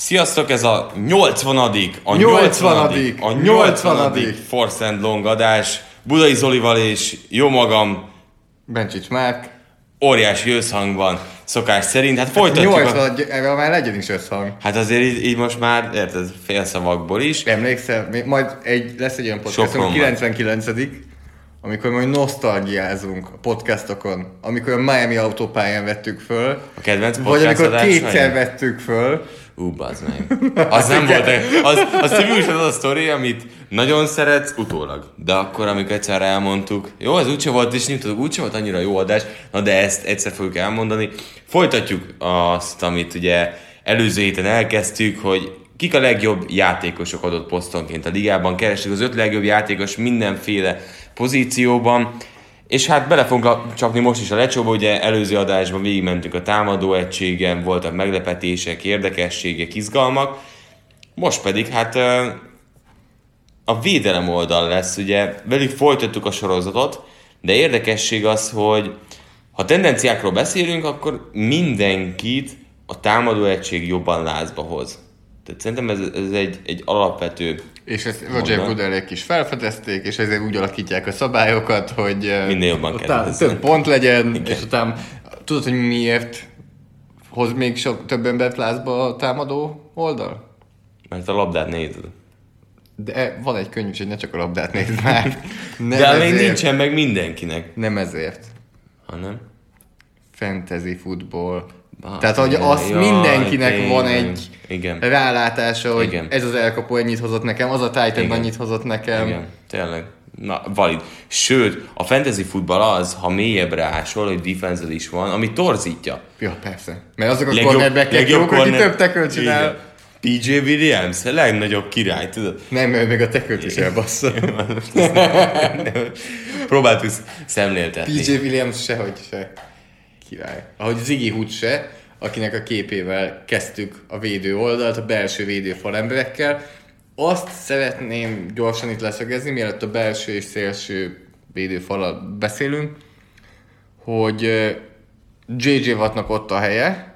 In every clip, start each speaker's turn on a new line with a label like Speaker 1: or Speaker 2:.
Speaker 1: Sziasztok, ez a 80 a
Speaker 2: 80.
Speaker 1: a 80 Force and Long adás. Budai Zolival és jó magam
Speaker 2: Bencsics Márk.
Speaker 1: óriási összhangban szokás szerint. Hát folytatjuk.
Speaker 2: 80,
Speaker 1: A...
Speaker 2: már legyen is összhang.
Speaker 1: Hát azért így, így most már, érted, félszavakból is.
Speaker 2: Emlékszel, majd egy, lesz egy olyan podcast, ami 99 amikor majd nosztalgiázunk a podcastokon, amikor a Miami autópályán vettük föl,
Speaker 1: A kedvenc
Speaker 2: vagy amikor kétszer vettük föl,
Speaker 1: Ú, bazd meg. Az nem volt, az, az tipikusan az a sztori, amit nagyon szeretsz utólag. De akkor, amikor egyszer elmondtuk, jó, ez úgyse volt, és nem tudok, úgyse volt annyira jó adás, na de ezt egyszer fogjuk elmondani. Folytatjuk azt, amit ugye előző héten elkezdtük, hogy kik a legjobb játékosok adott posztonként a ligában, kerestük az öt legjobb játékos mindenféle pozícióban, és hát bele fogunk csapni most is a lecsóba, ugye előző adásban végigmentünk a támadó egységen, voltak meglepetések, érdekességek, izgalmak, most pedig hát a védelem oldal lesz, ugye velük folytattuk a sorozatot, de érdekesség az, hogy ha tendenciákról beszélünk, akkor mindenkit a támadó egység jobban lázba hoz. Tehát szerintem ez, ez egy, egy alapvető
Speaker 2: és ezt Roger
Speaker 1: Mondd.
Speaker 2: Goodelék is felfedezték, és ezért úgy alakítják a szabályokat, hogy
Speaker 1: Minél jobban
Speaker 2: több pont legyen,
Speaker 1: Igen.
Speaker 2: és utána tudod, hogy miért hoz még sok több embert lázba a támadó oldal?
Speaker 1: Mert a labdát nézed.
Speaker 2: De van egy könyv is, hogy ne csak a labdát nézd már. Nem
Speaker 1: De még
Speaker 2: ezért.
Speaker 1: nincsen meg mindenkinek,
Speaker 2: Nem ezért.
Speaker 1: hanem...
Speaker 2: Fantasy football.
Speaker 1: Bá,
Speaker 2: Tehát, hogy az
Speaker 1: jaj,
Speaker 2: mindenkinek
Speaker 1: tényleg.
Speaker 2: van egy
Speaker 1: Igen.
Speaker 2: rálátása, hogy
Speaker 1: Igen.
Speaker 2: ez az elkapó ennyit hozott nekem, az a Titan
Speaker 1: Igen.
Speaker 2: annyit hozott nekem.
Speaker 1: Igen, tényleg. Na, valid. Sőt, a fantasy futball az, ha mélyebbre ásol, hogy defense is van, ami torzítja.
Speaker 2: Ja, persze. Mert azok a cornerback jók, hogy több tackle csinál.
Speaker 1: Igen. PJ Williams, a legnagyobb király, tudod?
Speaker 2: Nem, mert még a tekőt is elbassza.
Speaker 1: Próbáltuk szemléltetni.
Speaker 2: PJ Williams sehogy se. Király. Ahogy Ziggy Hood se, akinek a képével kezdtük a védő oldalt, a belső védő falemberekkel. Azt szeretném gyorsan itt leszögezni, mielőtt a belső és szélső védőfalal beszélünk, hogy JJ Wattnak ott a helye,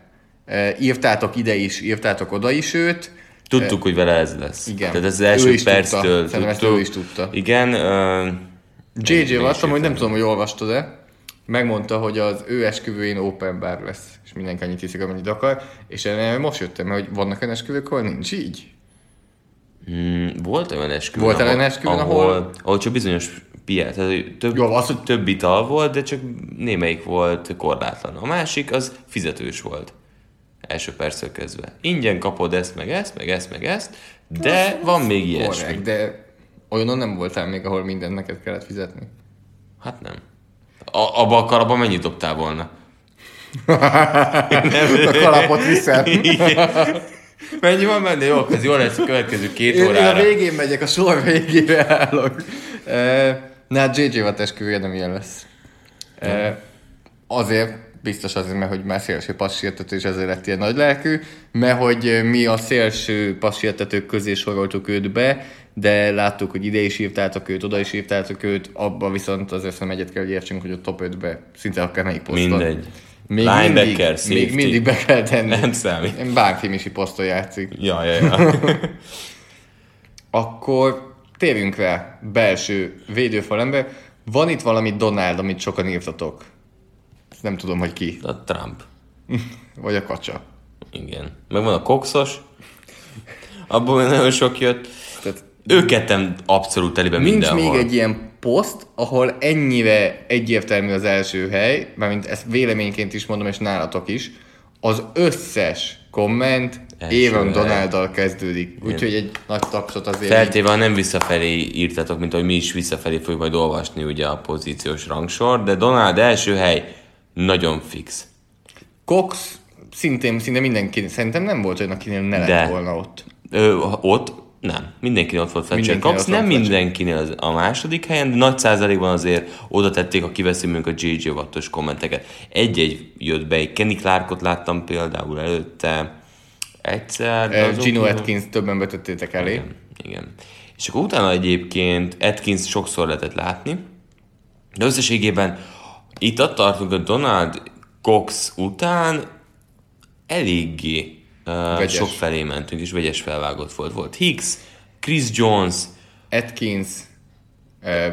Speaker 2: írtátok ide is, írtátok oda is őt,
Speaker 1: Tudtuk, hogy vele ez lesz.
Speaker 2: Igen.
Speaker 1: Tehát ez az első
Speaker 2: is tudta.
Speaker 1: perctől
Speaker 2: Szerintem ezt
Speaker 1: tudtuk.
Speaker 2: ő is tudta.
Speaker 1: Igen. Uh,
Speaker 2: JJ Watt, amúgy nem tudom, hogy olvastad-e, megmondta, hogy az ő esküvőjén open bar lesz, és mindenki annyit hiszik, amennyit akar, és én most jöttem, hogy vannak olyan esküvők, ahol nincs így.
Speaker 1: Mm, volt olyan esküvőn,
Speaker 2: Volt olyan
Speaker 1: ahol,
Speaker 2: esküvőn,
Speaker 1: ahol,
Speaker 2: ahol-
Speaker 1: ahol csak bizonyos piát, tehát több,
Speaker 2: Jó, az, hogy-
Speaker 1: több ital volt, de csak némelyik volt korlátlan. A másik az fizetős volt. Első perctől kezdve. Ingyen kapod ezt, meg ezt, meg ezt, meg ezt, de van még ilyesmi.
Speaker 2: Korrekt, de olyanon nem voltál még, ahol mindent neked kellett fizetni.
Speaker 1: Hát nem. A, abba a kalapba mennyit dobtál volna?
Speaker 2: A kalapot viszem.
Speaker 1: Mennyi van benne? Jó, ez jó lesz a következő két
Speaker 2: Én, én a
Speaker 1: órára.
Speaker 2: végén megyek, a sor végére állok. Na, hát JJ Watt esküvője nem ilyen lesz. Azért, biztos azért, mert hogy már szélső passértető, és ezért lett ilyen nagy lelkű, mert hogy mi a szélső passértetők közé soroltuk őt be, de láttuk, hogy ide is írtátok őt, oda is írtátok őt, abba viszont azért nem egyet kell, hogy értsünk, hogy a top 5-be szinte akár melyik poszton.
Speaker 1: Mindegy.
Speaker 2: Még
Speaker 1: Linebacker,
Speaker 2: mindig,
Speaker 1: safety.
Speaker 2: még mindig be kell tenni.
Speaker 1: Nem számít.
Speaker 2: Bárki poszton játszik.
Speaker 1: Ja, ja, ja.
Speaker 2: Akkor térjünk rá belső védőfalember. Van itt valami Donald, amit sokan írtatok. Ezt nem tudom, hogy ki.
Speaker 1: A Trump.
Speaker 2: Vagy a kacsa.
Speaker 1: Igen. Meg van a Coxos. Abból nagyon sok jött. Ők ketten abszolút teliben
Speaker 2: Nincs
Speaker 1: mindenhol.
Speaker 2: még egy ilyen poszt, ahol ennyire egyértelmű az első hely, mármint ezt véleményként is mondom, és nálatok is, az összes komment
Speaker 1: hely.
Speaker 2: Donalddal kezdődik. Úgyhogy egy nagy tapsot azért
Speaker 1: Feltéve, ha nem visszafelé írtatok, mint ahogy mi is visszafelé fogjuk majd olvasni ugye a pozíciós rangsor, de Donald első hely nagyon fix.
Speaker 2: Cox szintén, szinte mindenki, szerintem nem volt olyan, akinél ne lett
Speaker 1: De.
Speaker 2: volna ott.
Speaker 1: Ö, ott nem. Mindenkinél ott volt Fletcher Cox, nem mindenkinél az a második helyen, de nagy százalékban azért oda tették, ha kiveszünk a JJ Wattos kommenteket. Egy-egy jött be, egy Kenny Clarkot láttam például előtte, egyszer. de
Speaker 2: Uh,
Speaker 1: azok
Speaker 2: Gino Atkins többen betettétek elé.
Speaker 1: Igen, igen. És akkor utána egyébként Atkins sokszor lehetett látni, de összességében itt ott tartunk, hogy Donald Cox után eléggé uh, sok felé mentünk, és vegyes felvágott volt. Volt Hicks, Chris Jones,
Speaker 2: Atkins, uh,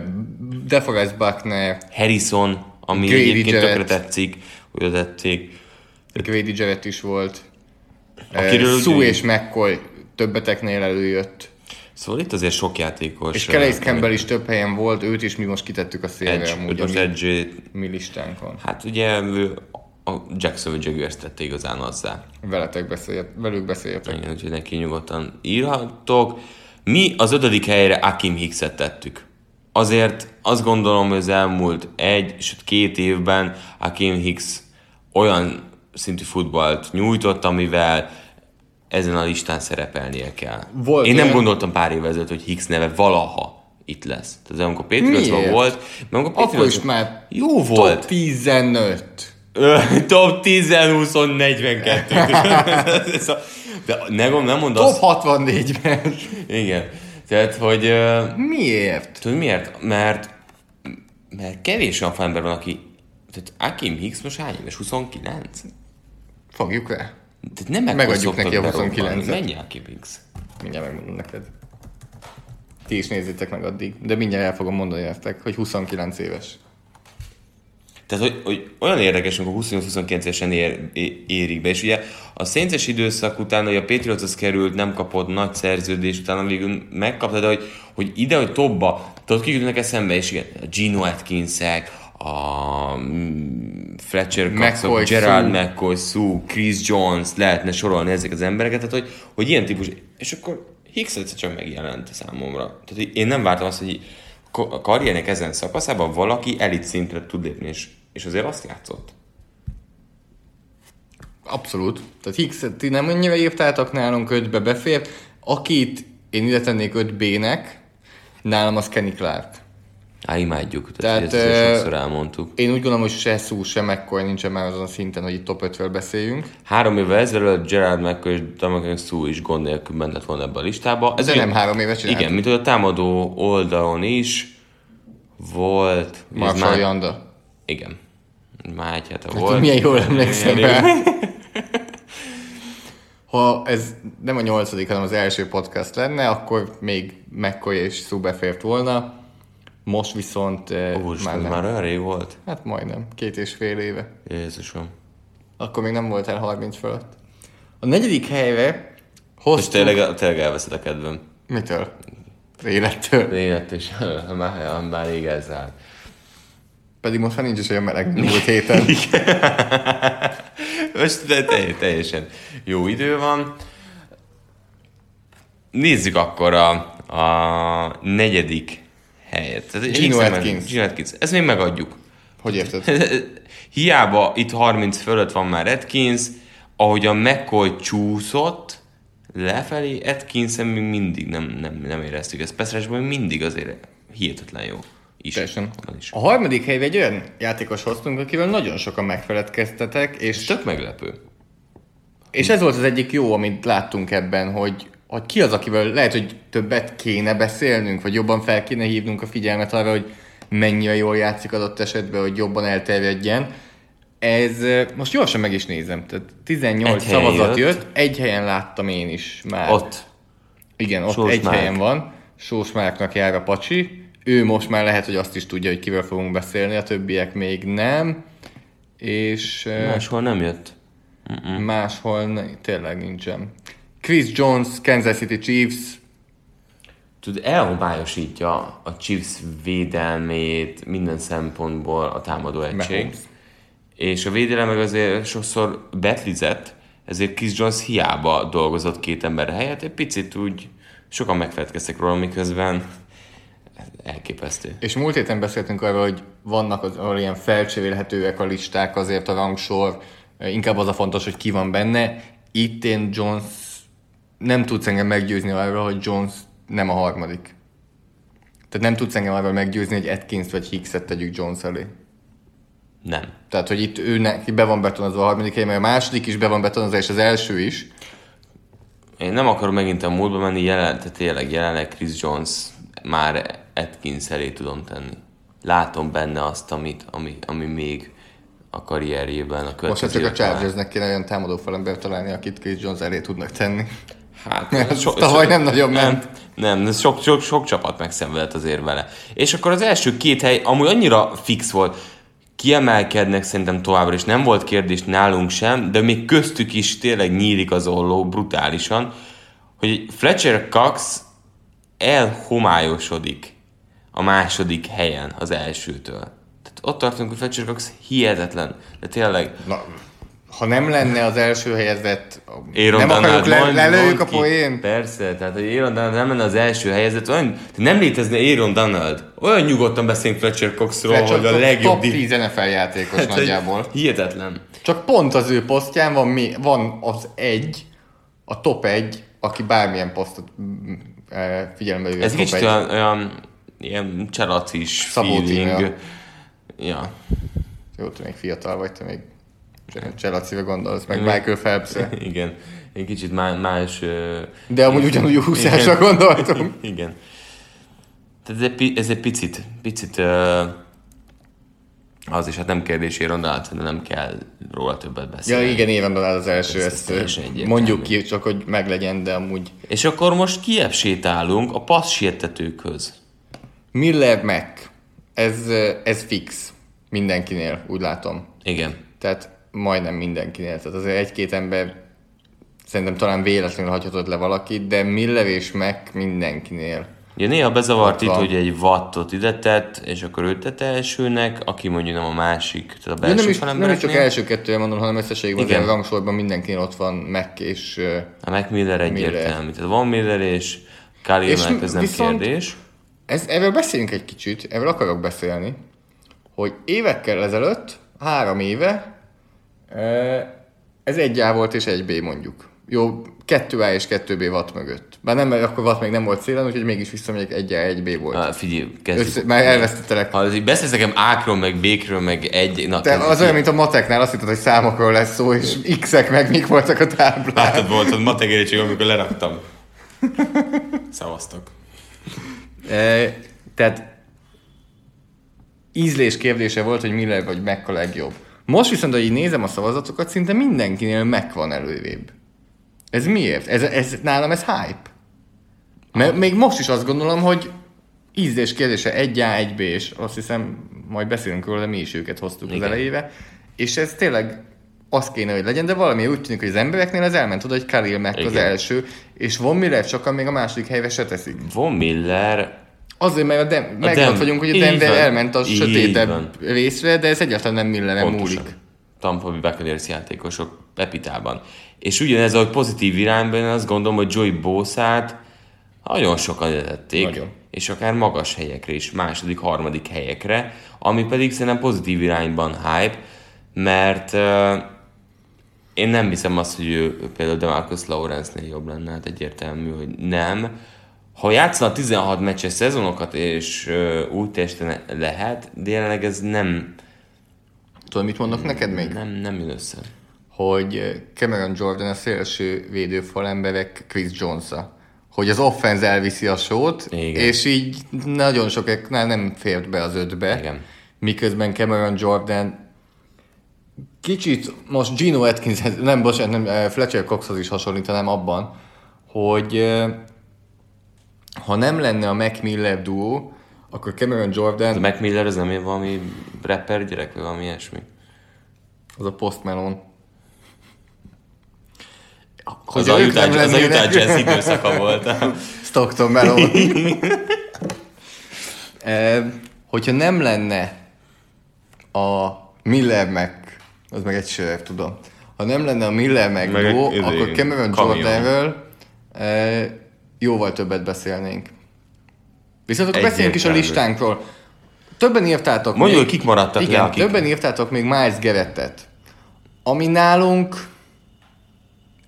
Speaker 2: DeForest Buckner,
Speaker 1: Harrison, ami
Speaker 2: Grady
Speaker 1: egyébként
Speaker 2: Jarrett.
Speaker 1: tökre tetszik, hogy tették.
Speaker 2: Grady Jarrett is volt.
Speaker 1: Akiről
Speaker 2: Uh, Sue és McCoy többeteknél előjött.
Speaker 1: Szóval itt azért sok játékos.
Speaker 2: És Calais Campbell is több helyen volt, őt is mi most kitettük a szélre
Speaker 1: Edge,
Speaker 2: amúgy
Speaker 1: most
Speaker 2: a mi,
Speaker 1: Edge,
Speaker 2: mi listánkon.
Speaker 1: hát ugye a Jacksonville Jaguars tette igazán azzá.
Speaker 2: Veletek beszélt, velük beszéltek.
Speaker 1: Igen, úgyhogy neki nyugodtan írhattok. Mi az ötödik helyre Akim Hickset tettük. Azért azt gondolom, hogy az elmúlt egy, sőt két évben Akim Hicks olyan szintű futballt nyújtott, amivel ezen a listán szerepelnie kell.
Speaker 2: Volt
Speaker 1: Én nem
Speaker 2: olyan-
Speaker 1: gondoltam pár évvel ezelőtt, hogy Hicks neve valaha itt lesz. Tehát amikor Patriotsban volt, mert amikor
Speaker 2: Akkor
Speaker 1: Patriotsban-
Speaker 2: is már
Speaker 1: jó
Speaker 2: top
Speaker 1: volt.
Speaker 2: 15.
Speaker 1: Top 10, 20, 42. De nem, nem mondd
Speaker 2: Top
Speaker 1: azt.
Speaker 2: 64-ben.
Speaker 1: Igen. Tehát, hogy...
Speaker 2: Miért?
Speaker 1: Tudod miért? Mert, mert kevés olyan ember van, aki... Tehát Akim Hicks most hány éves? 29?
Speaker 2: Fogjuk rá.
Speaker 1: Tehát nem
Speaker 2: Megadjuk neki a
Speaker 1: berobbani.
Speaker 2: 29-et.
Speaker 1: Mennyi Akim Hicks?
Speaker 2: Mindjárt megmondom neked. Ti is nézzétek meg addig. De mindjárt el fogom mondani nektek, hogy 29 éves.
Speaker 1: Tehát, hogy, hogy olyan érdekes, amikor 28-29 évesen ér, érik be, és ugye a Saints időszak után, hogy a Patriotshoz került, nem kapott nagy szerződés, utána végül megkapta, de hogy, hogy ide, hogy tobba, tudod, kik jutnak eszembe, és igen, a Gino Atkinsek, a mm, Fletcher Cox,
Speaker 2: McCoy,
Speaker 1: Gerard
Speaker 2: Sue.
Speaker 1: McCoy, Sue, Chris Jones, lehetne sorolni ezek az embereket, tehát hogy, hogy ilyen típus, és akkor Hicks egyszer csak megjelent számomra. Tehát én nem vártam azt, hogy a karriernek ezen szakaszában valaki elit szintre tud lépni, és, és azért azt játszott.
Speaker 2: Abszolút. Tehát Hicks, ti nem annyira írtátok nálunk 5-be befér. Akit én ide tennék 5B-nek, nálam az Kenny Clark.
Speaker 1: Á, imádjuk. Tehát,
Speaker 2: Tehát,
Speaker 1: ezt sokszor elmondtuk.
Speaker 2: Én úgy gondolom, hogy se Sue, se McCoy nincsen már azon a szinten, hogy itt top 5-ről beszéljünk.
Speaker 1: Három évvel ezelőtt Gerard McCoy és Damagen Sue is gond nélkül bent lett volna ebbe a listába.
Speaker 2: De nem három éves csináltuk.
Speaker 1: Igen, mint hogy a támadó oldalon is volt. ez
Speaker 2: Marshall Yanda.
Speaker 1: Igen. Már egy hete
Speaker 2: Hát,
Speaker 1: volt.
Speaker 2: milyen jól emlékszem rá. Ha ez nem a nyolcadik, hanem az első podcast lenne, akkor még McCoy és Sue befért volna. Most viszont eh,
Speaker 1: Úristen,
Speaker 2: már
Speaker 1: ez
Speaker 2: nem.
Speaker 1: már olyan rég volt.
Speaker 2: Hát majdnem, két és fél éve.
Speaker 1: Jézusom.
Speaker 2: Akkor még nem voltál 30 fölött. A negyedik helyre
Speaker 1: Most
Speaker 2: hoztuk...
Speaker 1: tényleg, tényleg elveszed a kedvem.
Speaker 2: Mitől? Élettől.
Speaker 1: Élet és már, már rég ez áll.
Speaker 2: Pedig most már nincs is olyan meleg, mint múlt héten.
Speaker 1: Most de te- teljesen jó idő van. Nézzük akkor a, a negyedik helyet.
Speaker 2: Gino Atkins.
Speaker 1: Gino Atkins. Ezt még megadjuk.
Speaker 2: Hogy érted?
Speaker 1: Hiába itt 30 fölött van már Atkins, ahogy a McCoy csúszott lefelé, atkins még mindig nem, nem, nem éreztük ezt. Peszresben mindig azért hihetetlen jó. Is.
Speaker 2: Teljesen.
Speaker 1: Is.
Speaker 2: A harmadik helyre egy olyan játékos hoztunk, akivel nagyon sokan megfeledkeztetek, és,
Speaker 1: Tök meglepő.
Speaker 2: és ez volt az egyik jó, amit láttunk ebben, hogy, hogy ki az, akivel lehet, hogy többet kéne beszélnünk, vagy jobban fel kéne hívnunk a figyelmet arra, hogy mennyire jól játszik adott esetben, hogy jobban elterjedjen. Ez most gyorsan meg is nézem, tehát 18
Speaker 1: Egy
Speaker 2: szavazat
Speaker 1: jött.
Speaker 2: jött, egy helyen láttam én is már.
Speaker 1: Ott.
Speaker 2: Igen, ott
Speaker 1: Sós
Speaker 2: egy
Speaker 1: Márk.
Speaker 2: helyen van. Sós Márknak jár a pacsi. Ő most már lehet, hogy azt is tudja, hogy kivel fogunk beszélni, a többiek még nem. És
Speaker 1: Máshol nem jött.
Speaker 2: máshol ne, tényleg nincsen. Chris Jones, Kansas City Chiefs.
Speaker 1: tud, elhomályosítja a Chiefs védelmét minden szempontból a támadó egység.
Speaker 2: Mahomes.
Speaker 1: És a védelem meg azért sokszor betlizett, ezért Chris Jones hiába dolgozott két ember helyett, egy picit úgy sokan megfelelkeztek róla, miközben elképesztő.
Speaker 2: És múlt héten beszéltünk arról, hogy vannak az, ahol ilyen felcserélhetőek a listák, azért a rangsor, inkább az a fontos, hogy ki van benne. Itt én Jones nem tudsz engem meggyőzni arról, hogy Jones nem a harmadik. Tehát nem tudsz engem arról meggyőzni, hogy Atkins vagy Hickset tegyük Jones elé.
Speaker 1: Nem.
Speaker 2: Tehát, hogy itt ő neki be van betonozva a harmadik hely, mert a második is be van betonozva, és az első is.
Speaker 1: Én nem akarom megint a múltba menni, jelen, tehát tényleg jelenleg Chris Jones már Atkins elé tudom tenni. Látom benne azt, amit, ami, ami még a karrierjében, a
Speaker 2: Most csak a Chargersnek kéne olyan támadó falembert találni, akit Chris Jones elé tudnak tenni.
Speaker 1: Hát,
Speaker 2: Ez tavaly nem nagyon ment.
Speaker 1: Nem, nem sok, sok, sok csapat megszenvedett azért vele. És akkor az első két hely amúgy annyira fix volt, kiemelkednek szerintem továbbra is, nem volt kérdés nálunk sem, de még köztük is tényleg nyílik az olló brutálisan, hogy Fletcher Cox elhomályosodik a második helyen az elsőtől. Tehát ott tartunk, hogy Fletcher Cox hihetetlen, de tényleg
Speaker 2: Na, ha nem lenne az első helyezett,
Speaker 1: Aaron
Speaker 2: nem akarjuk le,
Speaker 1: mondd-
Speaker 2: lelőjük a poén.
Speaker 1: Persze, tehát hogy Aaron Donald nem lenne az első helyezett, olyan, nem létezne Aaron Donald. Olyan nyugodtan beszélünk Fletcher Coxról,
Speaker 2: Mert
Speaker 1: hogy a legjobb
Speaker 2: top
Speaker 1: di-
Speaker 2: 10 NFL játékos
Speaker 1: Hát,
Speaker 2: nagyjából.
Speaker 1: Hihetetlen.
Speaker 2: Csak pont az ő posztján van, mi, van az egy, a top egy, aki bármilyen posztot eh, figyelembe véve
Speaker 1: Ez kicsit olyan, olyan ilyen cseracis
Speaker 2: Szabó
Speaker 1: feeling. Ja.
Speaker 2: Jó, te még fiatal vagy, te még Cselacive gondolsz, meg Michael phelps
Speaker 1: Igen. Egy kicsit más, más
Speaker 2: De amúgy ugyanúgy úszásra
Speaker 1: Igen.
Speaker 2: gondoltunk.
Speaker 1: Igen. Tehát ez egy, ez egy picit, picit az is, hát nem kérdés Aaron Donald, de nem kell róla többet
Speaker 2: Ja,
Speaker 1: beszélni.
Speaker 2: igen, éven Donald az első,
Speaker 1: Ez- ez
Speaker 2: ezt ezt mondjuk ki, csak hogy meglegyen, de amúgy
Speaker 1: És akkor most kiebb sétálunk a passz sietetőkhöz.
Speaker 2: Miller Mac, ez, ez fix mindenkinél, úgy látom.
Speaker 1: Igen.
Speaker 2: Tehát majdnem mindenkinél. Tehát azért egy-két ember szerintem talán véletlenül hagyhatott le valakit, de Miller és Mac mindenkinél.
Speaker 1: Ugye néha bezavart itt, hogy egy wattot ide tett, és akkor őt tette elsőnek, aki mondjuk nem a másik, tehát a belső
Speaker 2: nem, is, nem is csak első kettőre mondom, hanem összességében az
Speaker 1: Igen.
Speaker 2: ilyen rangsorban mindenkinél ott van Mac és...
Speaker 1: A Mac Miller egyértelmű. Tehát van Miller és Khalil Mack, ez nem
Speaker 2: viszont-
Speaker 1: kérdés.
Speaker 2: Ez, erről beszéljünk egy kicsit, erről akarok beszélni, hogy évekkel ezelőtt, három éve, ez egy A volt és egy B mondjuk. Jó, kettő A és kettő B watt mögött. Bár nem, mert akkor watt még nem volt szélen, úgyhogy mégis visszamegyek egy A, egy B volt.
Speaker 1: Ah, figyelj, kezdjük.
Speaker 2: Össze, már elvesztettelek.
Speaker 1: Ha beszélsz nekem ákról, meg békről, meg egy... Na,
Speaker 2: Te az olyan, mint a mateknál, azt hitted, hogy számokról lesz szó, és x-ek meg mik voltak a táblán.
Speaker 1: Látod volt a matek amikor leraktam. Szavaztok.
Speaker 2: Tehát ízlés kérdése volt, hogy Miller vagy Mac a legjobb. Most viszont, hogy így nézem a szavazatokat, szinte mindenkinél Mac van előrébb. Ez miért? Ez, ez, nálam ez hype. Mert még most is azt gondolom, hogy ízlés kérdése egy A, egy B, és azt hiszem, majd beszélünk róla, de mi is őket hoztuk
Speaker 1: Igen.
Speaker 2: az elejébe. És ez tényleg az kéne, hogy legyen, de valami úgy tűnik, hogy az embereknél ez elment oda, hogy Khalil Mack az első, és Von Miller sokan még a második helyre se teszik.
Speaker 1: Von Miller
Speaker 2: Azért, mert a Dem- meg
Speaker 1: Dem-
Speaker 2: vagyunk, hogy a Denver
Speaker 1: van.
Speaker 2: elment a sötétebb
Speaker 1: van.
Speaker 2: részre, de ez egyáltalán nem Milleren múlik.
Speaker 1: Tampa Bay Buccaneers játékosok Pepitában. És ugyanez, ahogy pozitív irányban, én azt gondolom, hogy Joey Boszát nagyon sokan etették,
Speaker 2: Nagyon.
Speaker 1: és akár magas helyekre is, második, harmadik helyekre, ami pedig szerintem pozitív irányban hype, mert uh, én nem hiszem azt, hogy ő például Demarcus Lawrence-nél jobb lenne, hát egyértelmű, hogy nem. Ha játszana 16 meccses szezonokat, és uh, úgy teljesen lehet, de jelenleg ez nem,
Speaker 2: Tudod, mit mondok neked még?
Speaker 1: nem, nem jön össze.
Speaker 2: Hogy Cameron Jordan a szélső védőfal emberek Chris jones Hogy az offense elviszi a sót,
Speaker 1: Igen.
Speaker 2: és így nagyon sokaknál nem fért be az ötbe.
Speaker 1: Igen.
Speaker 2: Miközben Cameron Jordan kicsit most Gino Atkins, nem, bocsánat, nem, eh, Fletcher Coxhoz is hasonlítanám abban, hogy eh, ha nem lenne a Mac Miller duó, akkor Cameron Jordan,
Speaker 1: A Mac Miller az nem valami rapper gyerek, vagy valami ilyesmi.
Speaker 2: az a Post Malone.
Speaker 1: Az
Speaker 2: Hogy
Speaker 1: a
Speaker 2: ők
Speaker 1: Utah,
Speaker 2: nem
Speaker 1: az a Utah Jazz időszaka volt.
Speaker 2: Stockton Melon. e, hogyha nem lenne a Miller meg, az meg egy söreg, tudom. Ha nem lenne a Miller meg,
Speaker 1: Meg egy
Speaker 2: duo,
Speaker 1: izé,
Speaker 2: akkor Cameron. Jordanről e, jóval többet beszélnénk. Viszont akkor beszéljünk is a listánkról. Többen írtátok
Speaker 1: Mondjuk,
Speaker 2: még,
Speaker 1: kik maradtak le,
Speaker 2: Igen,
Speaker 1: akik-
Speaker 2: többen írtátok még Miles Garrettet. Ami nálunk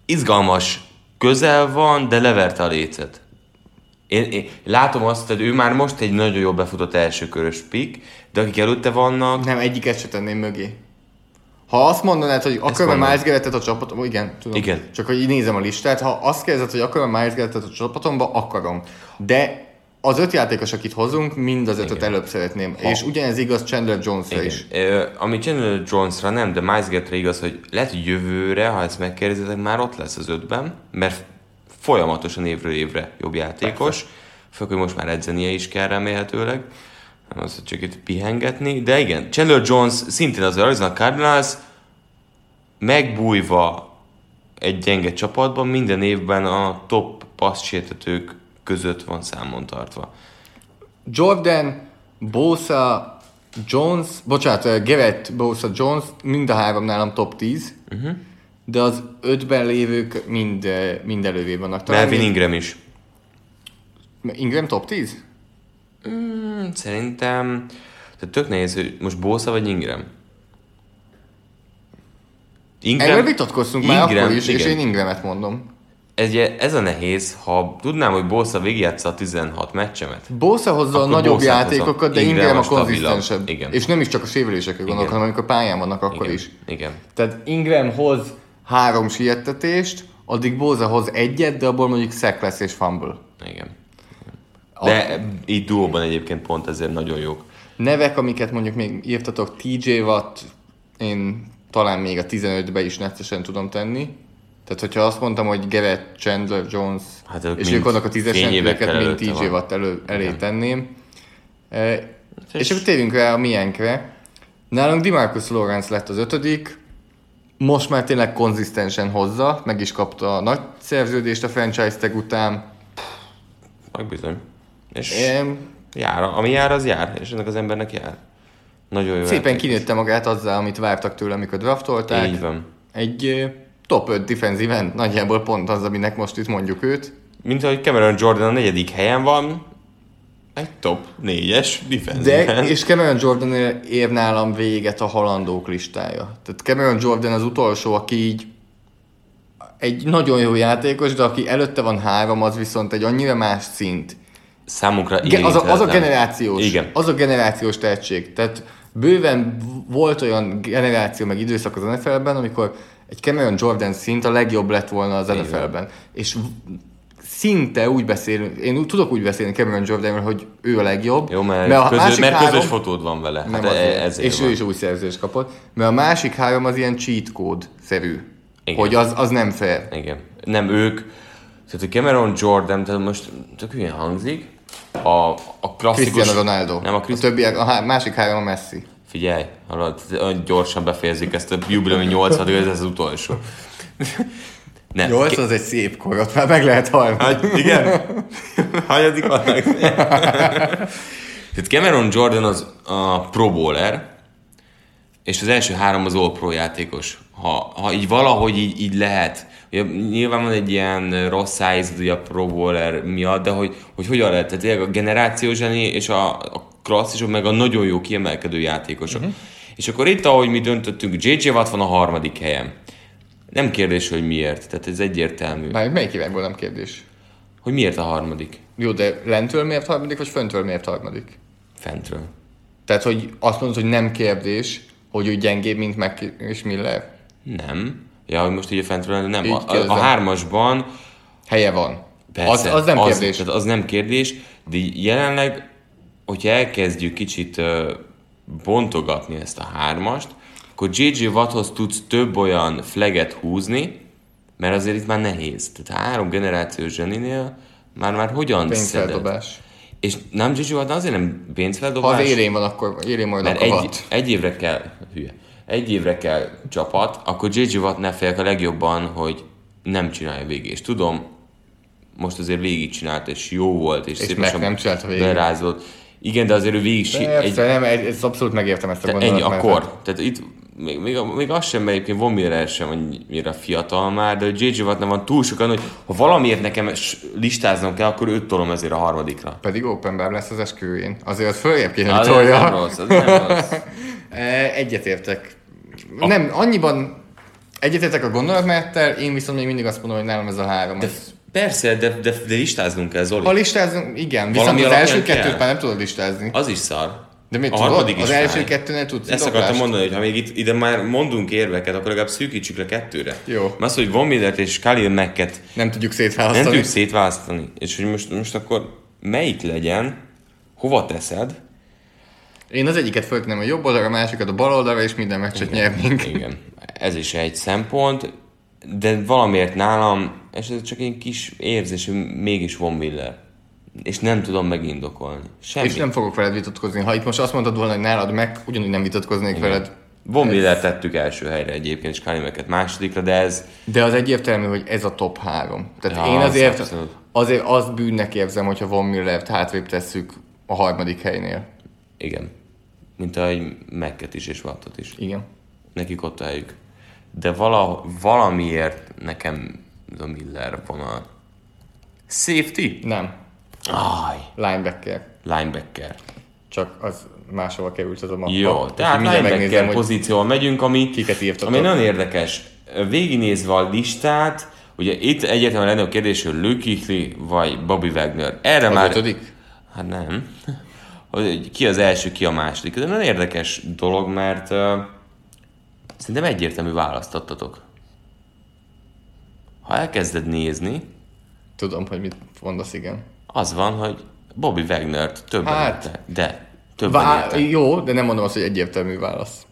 Speaker 1: Izgalmas, közel van, de leverte a lécet. Én, én látom azt, hogy ő már most egy nagyon jól befutott elsőkörös pick, de akik előtte vannak,
Speaker 2: Nem, egyiket se tenném mögé. Ha azt mondanád, hogy
Speaker 1: mondom.
Speaker 2: Miles Garrettet a csapatomba, igen, tudom.
Speaker 1: Igen.
Speaker 2: Csak hogy így nézem a listát, ha azt kérdezed, hogy akarom-e Miles Garrettet a csapatomba, akarom. De az öt játékos, akit hozunk, mind az ötöt előbb szeretném. Ha. És ugyanez igaz Chandler Jonesra is.
Speaker 1: Ö, ami Chandler Jonesra nem, de Miles Garrettre igaz, hogy lehet, hogy jövőre, ha ezt megkérdezitek, már ott lesz az ötben, mert folyamatosan évről évre jobb játékos, főleg, hogy most már edzenie is kell remélhetőleg, nem az, hogy csak itt pihengetni, de igen, Chandler Jones szintén az Arizona Cardinals megbújva egy gyenge csapatban minden évben a top passzsértetők között van számon tartva.
Speaker 2: Jordan, Bosa, Jones, bocsánat, eh, Garrett, Bosa, Jones, mind a három nálam top 10. Uh-huh. De az ötben lévők mind, eh, mind elővé vannak. Talán
Speaker 1: Melvin Ingram is.
Speaker 2: Ingram top 10?
Speaker 1: Hmm, Szerintem, tehát tök nehéz, hogy most Bosa vagy Ingram?
Speaker 2: Erről vitatkoztunk már
Speaker 1: Ingram,
Speaker 2: akkor is, és
Speaker 1: igen.
Speaker 2: én Ingramet mondom.
Speaker 1: Ez, ez a nehéz, ha tudnám, hogy Bosa végigjátsza a 16 meccsemet.
Speaker 2: Bosa hozza a nagyobb
Speaker 1: hozom.
Speaker 2: játékokat, de
Speaker 1: Ingram
Speaker 2: Ingram a konzisztensebb.
Speaker 1: Igen.
Speaker 2: És nem is csak a sérülésekre gondolok, hanem amikor pályán vannak, akkor
Speaker 1: Igen.
Speaker 2: is.
Speaker 1: Igen.
Speaker 2: Tehát Ingram hoz három siettetést, addig Bosa hoz egyet, de abból mondjuk sack lesz és fumble.
Speaker 1: Igen. De így duóban egyébként pont ezért nagyon jók.
Speaker 2: Nevek, amiket mondjuk még írtatok, TJ Watt, én talán még a 15-be is neccesen tudom tenni. Tehát, hogyha azt mondtam, hogy Garrett, Chandler, Jones,
Speaker 1: Hát ők
Speaker 2: és ők vannak a tízesen, őket
Speaker 1: előtte
Speaker 2: TJ. Watt elő, elé
Speaker 1: Igen.
Speaker 2: tenném. E, és akkor térjünk rá a miénkre. Nálunk Demarcus Lawrence lett az ötödik, most már tényleg konzisztensen hozza, meg is kapta a nagy szerződést a franchise tag után.
Speaker 1: Meg bizony. És
Speaker 2: Em,
Speaker 1: jár, ami jár, az jár, és ennek az embernek jár. Nagyon jó
Speaker 2: Szépen kinőtte magát azzal, amit vártak tőle, amikor draftolták.
Speaker 1: Így van.
Speaker 2: Egy top 5 defensive end, nagyjából pont az, aminek most itt mondjuk őt.
Speaker 1: Mint ahogy Cameron Jordan a negyedik helyen van, egy top négyes defensive
Speaker 2: De,
Speaker 1: end.
Speaker 2: és Cameron Jordan ér nálam véget a halandók listája. Tehát Cameron Jordan az utolsó, aki így egy nagyon jó játékos, de aki előtte van három, az viszont egy annyira más szint.
Speaker 1: Számunkra
Speaker 2: Ge- az, a, az a generációs,
Speaker 1: Igen.
Speaker 2: az a generációs tehetség. Tehát bőven volt olyan generáció, meg időszak az NFL-ben, amikor egy Cameron Jordan szint a legjobb lett volna az NFL-ben. És szinte úgy beszélünk, én úgy, tudok úgy beszélni Cameron Jordanről, hogy ő a legjobb.
Speaker 1: Jó, mert,
Speaker 2: a
Speaker 1: közös,
Speaker 2: másik
Speaker 1: mert
Speaker 2: három-
Speaker 1: közös fotód van vele.
Speaker 2: nem
Speaker 1: Hát e-
Speaker 2: és
Speaker 1: van.
Speaker 2: ő is új szerződést kapott. Mert a másik három az ilyen cheat code-szerű.
Speaker 1: Igen.
Speaker 2: Hogy az, az nem fair.
Speaker 1: Igen. Nem ők. Tehát a Cameron Jordan, tehát most tök hülyen hangzik. A, a klasszikus...
Speaker 2: Cristiano Ronaldo.
Speaker 1: Nem a
Speaker 2: a
Speaker 1: Cristiano...
Speaker 2: többiek, a há- másik három a Messi.
Speaker 1: Figyelj, olyan gyorsan befejezik ezt a jubileumi 80 ez az utolsó. Nem.
Speaker 2: Nyolc az egy szép kor, ott már meg lehet halni.
Speaker 1: Hát, igen? Hanyadik vannak? Tehát Cameron Jordan az a pro bowler, és az első három az all pro játékos. Ha, ha így valahogy így, így lehet, ugye, nyilván van egy ilyen rossz szájzad ugye a pro bowler miatt, de hogy, hogy hogyan lehet, tehát tényleg a generációs zseni és a, a klasszisok, meg a nagyon jó kiemelkedő játékosok. Uh-huh. És akkor itt, ahogy mi döntöttünk, JJ Watt van a harmadik helyen. Nem kérdés, hogy miért, tehát ez egyértelmű.
Speaker 2: Már melyik irányból nem kérdés?
Speaker 1: Hogy miért a harmadik?
Speaker 2: Jó, de lentől miért harmadik, vagy föntől miért harmadik?
Speaker 1: Fentről.
Speaker 2: Tehát, hogy azt mondod, hogy nem kérdés, hogy ő gyengébb, mint meg és Miller?
Speaker 1: Nem. Ja, hogy most ugye fentről nem.
Speaker 2: Így
Speaker 1: A, a, a hármasban
Speaker 2: Helye van.
Speaker 1: persze,
Speaker 2: az, az nem kérdés.
Speaker 1: Az, tehát az nem kérdés, de jelenleg, hogyha elkezdjük kicsit uh, bontogatni ezt a hármast, akkor JJ Watthoz tudsz több olyan flaget húzni, mert azért itt már nehéz. Tehát három generációs zseninél már, már hogyan szeded? És nem JJ Watt azért nem
Speaker 2: Ha
Speaker 1: pénzfeldobás?
Speaker 2: az élén van, akkor élén majd
Speaker 1: Mert egy, egy évre kell, hülye, egy évre kell csapat, akkor JJ Watt ne félek a legjobban, hogy nem csinálja végig. És tudom, most azért végigcsinálta, és jó volt, és,
Speaker 2: És
Speaker 1: szép
Speaker 2: meg
Speaker 1: lassan
Speaker 2: nem csinálta végig.
Speaker 1: Berázott. Igen, de azért ő végig si-
Speaker 2: Persze, nem, egy, ez abszolút megértem ezt a
Speaker 1: tehát ennyi akkor. Tehát itt még, még, még az sem, mert egyébként Von Miller sem annyira fiatal már, de J.J. Watt nem van túl sokan, hogy ha valamiért nekem listáznom kell, akkor őt tolom ezért a harmadikra.
Speaker 2: Pedig open bar lesz az esküvőjén. Azért az följebb kéne, hogy
Speaker 1: Az nem
Speaker 2: tolja.
Speaker 1: rossz, az nem rossz.
Speaker 2: E, Egyetértek. Nem, annyiban egyetértek a gondolatmenettel, én viszont még mindig azt mondom, hogy nálam ez a három.
Speaker 1: De,
Speaker 2: az-
Speaker 1: persze, de, de, de listáznunk kell, Zoli.
Speaker 2: Ha listázunk, igen, viszont
Speaker 1: Valami
Speaker 2: az első kettőt már nem tudod listázni.
Speaker 1: Az is szar.
Speaker 2: De mit
Speaker 1: a
Speaker 2: tudod?
Speaker 1: harmadik is
Speaker 2: Az első
Speaker 1: fáj.
Speaker 2: kettőnél tudsz
Speaker 1: Ezt akartam mondani, hogy ha még itt, ide már mondunk érveket, akkor legalább szűkítsük le kettőre.
Speaker 2: Jó.
Speaker 1: Mert az, hogy Von Millert és Khalil Macket
Speaker 2: Nem tudjuk
Speaker 1: nem
Speaker 2: szétválasztani.
Speaker 1: tudjuk szétválasztani. És hogy most, most akkor melyik legyen, hova teszed?
Speaker 2: Én az egyiket föltenném a jobb oldalra, a másikat a bal oldalra, és minden meccset nyernénk.
Speaker 1: Igen. Ez is egy szempont, de valamiért nálam, és ez csak egy kis érzés, hogy mégis Von Miller. És nem tudom megindokolni. Semmi.
Speaker 2: És nem fogok veled vitatkozni. Ha itt most azt mondtad volna, hogy nálad meg, ugyanúgy nem vitatkoznék veled.
Speaker 1: Von Miller tettük első helyre egyébként, és Khalil Macket másodikra, de ez
Speaker 2: De az egyértelmű, hogy ez a top három. Tehát
Speaker 1: Ja,
Speaker 2: én
Speaker 1: az
Speaker 2: azért,
Speaker 1: abszolút.
Speaker 2: azért azt bűnnek érzem, hogyha Von Millert hátrébb tesszük a harmadik helynél.
Speaker 1: igen. Mint ahogy Macket is és Wattot is.
Speaker 2: Igen.
Speaker 1: nekik ott a helyük. De vala, valamiért nekem ez a Miller vonal. Safety?
Speaker 2: Nem.
Speaker 1: Aj,
Speaker 2: Linebacker.
Speaker 1: linebacker.
Speaker 2: Csak az máshova került ez a mappa.
Speaker 1: Jó, tehát linebacker pozícióval megyünk, ami,
Speaker 2: Kiket írtatok?
Speaker 1: ami nagyon érdekes. Végignézve a listát, ugye itt egyértelműen lenne a kérdés, hogy Luke Kuechly vagy Bobby Wagner. Erre
Speaker 2: az
Speaker 1: már...
Speaker 2: ötödik?
Speaker 1: Hát nem. Hogy ki az első, ki a második. Ez nagyon érdekes dolog, mert uh, szerintem egyértelmű választottatok. Ha elkezded nézni,
Speaker 2: Tudom, hogy mit mondasz, igen.
Speaker 1: Az van, hogy Bobby Wagner-t többen
Speaker 2: Hát.
Speaker 1: hát, de többen
Speaker 2: Vá-
Speaker 1: érte.
Speaker 2: jó, de nem mondom azt, hogy egyértelmű válasz.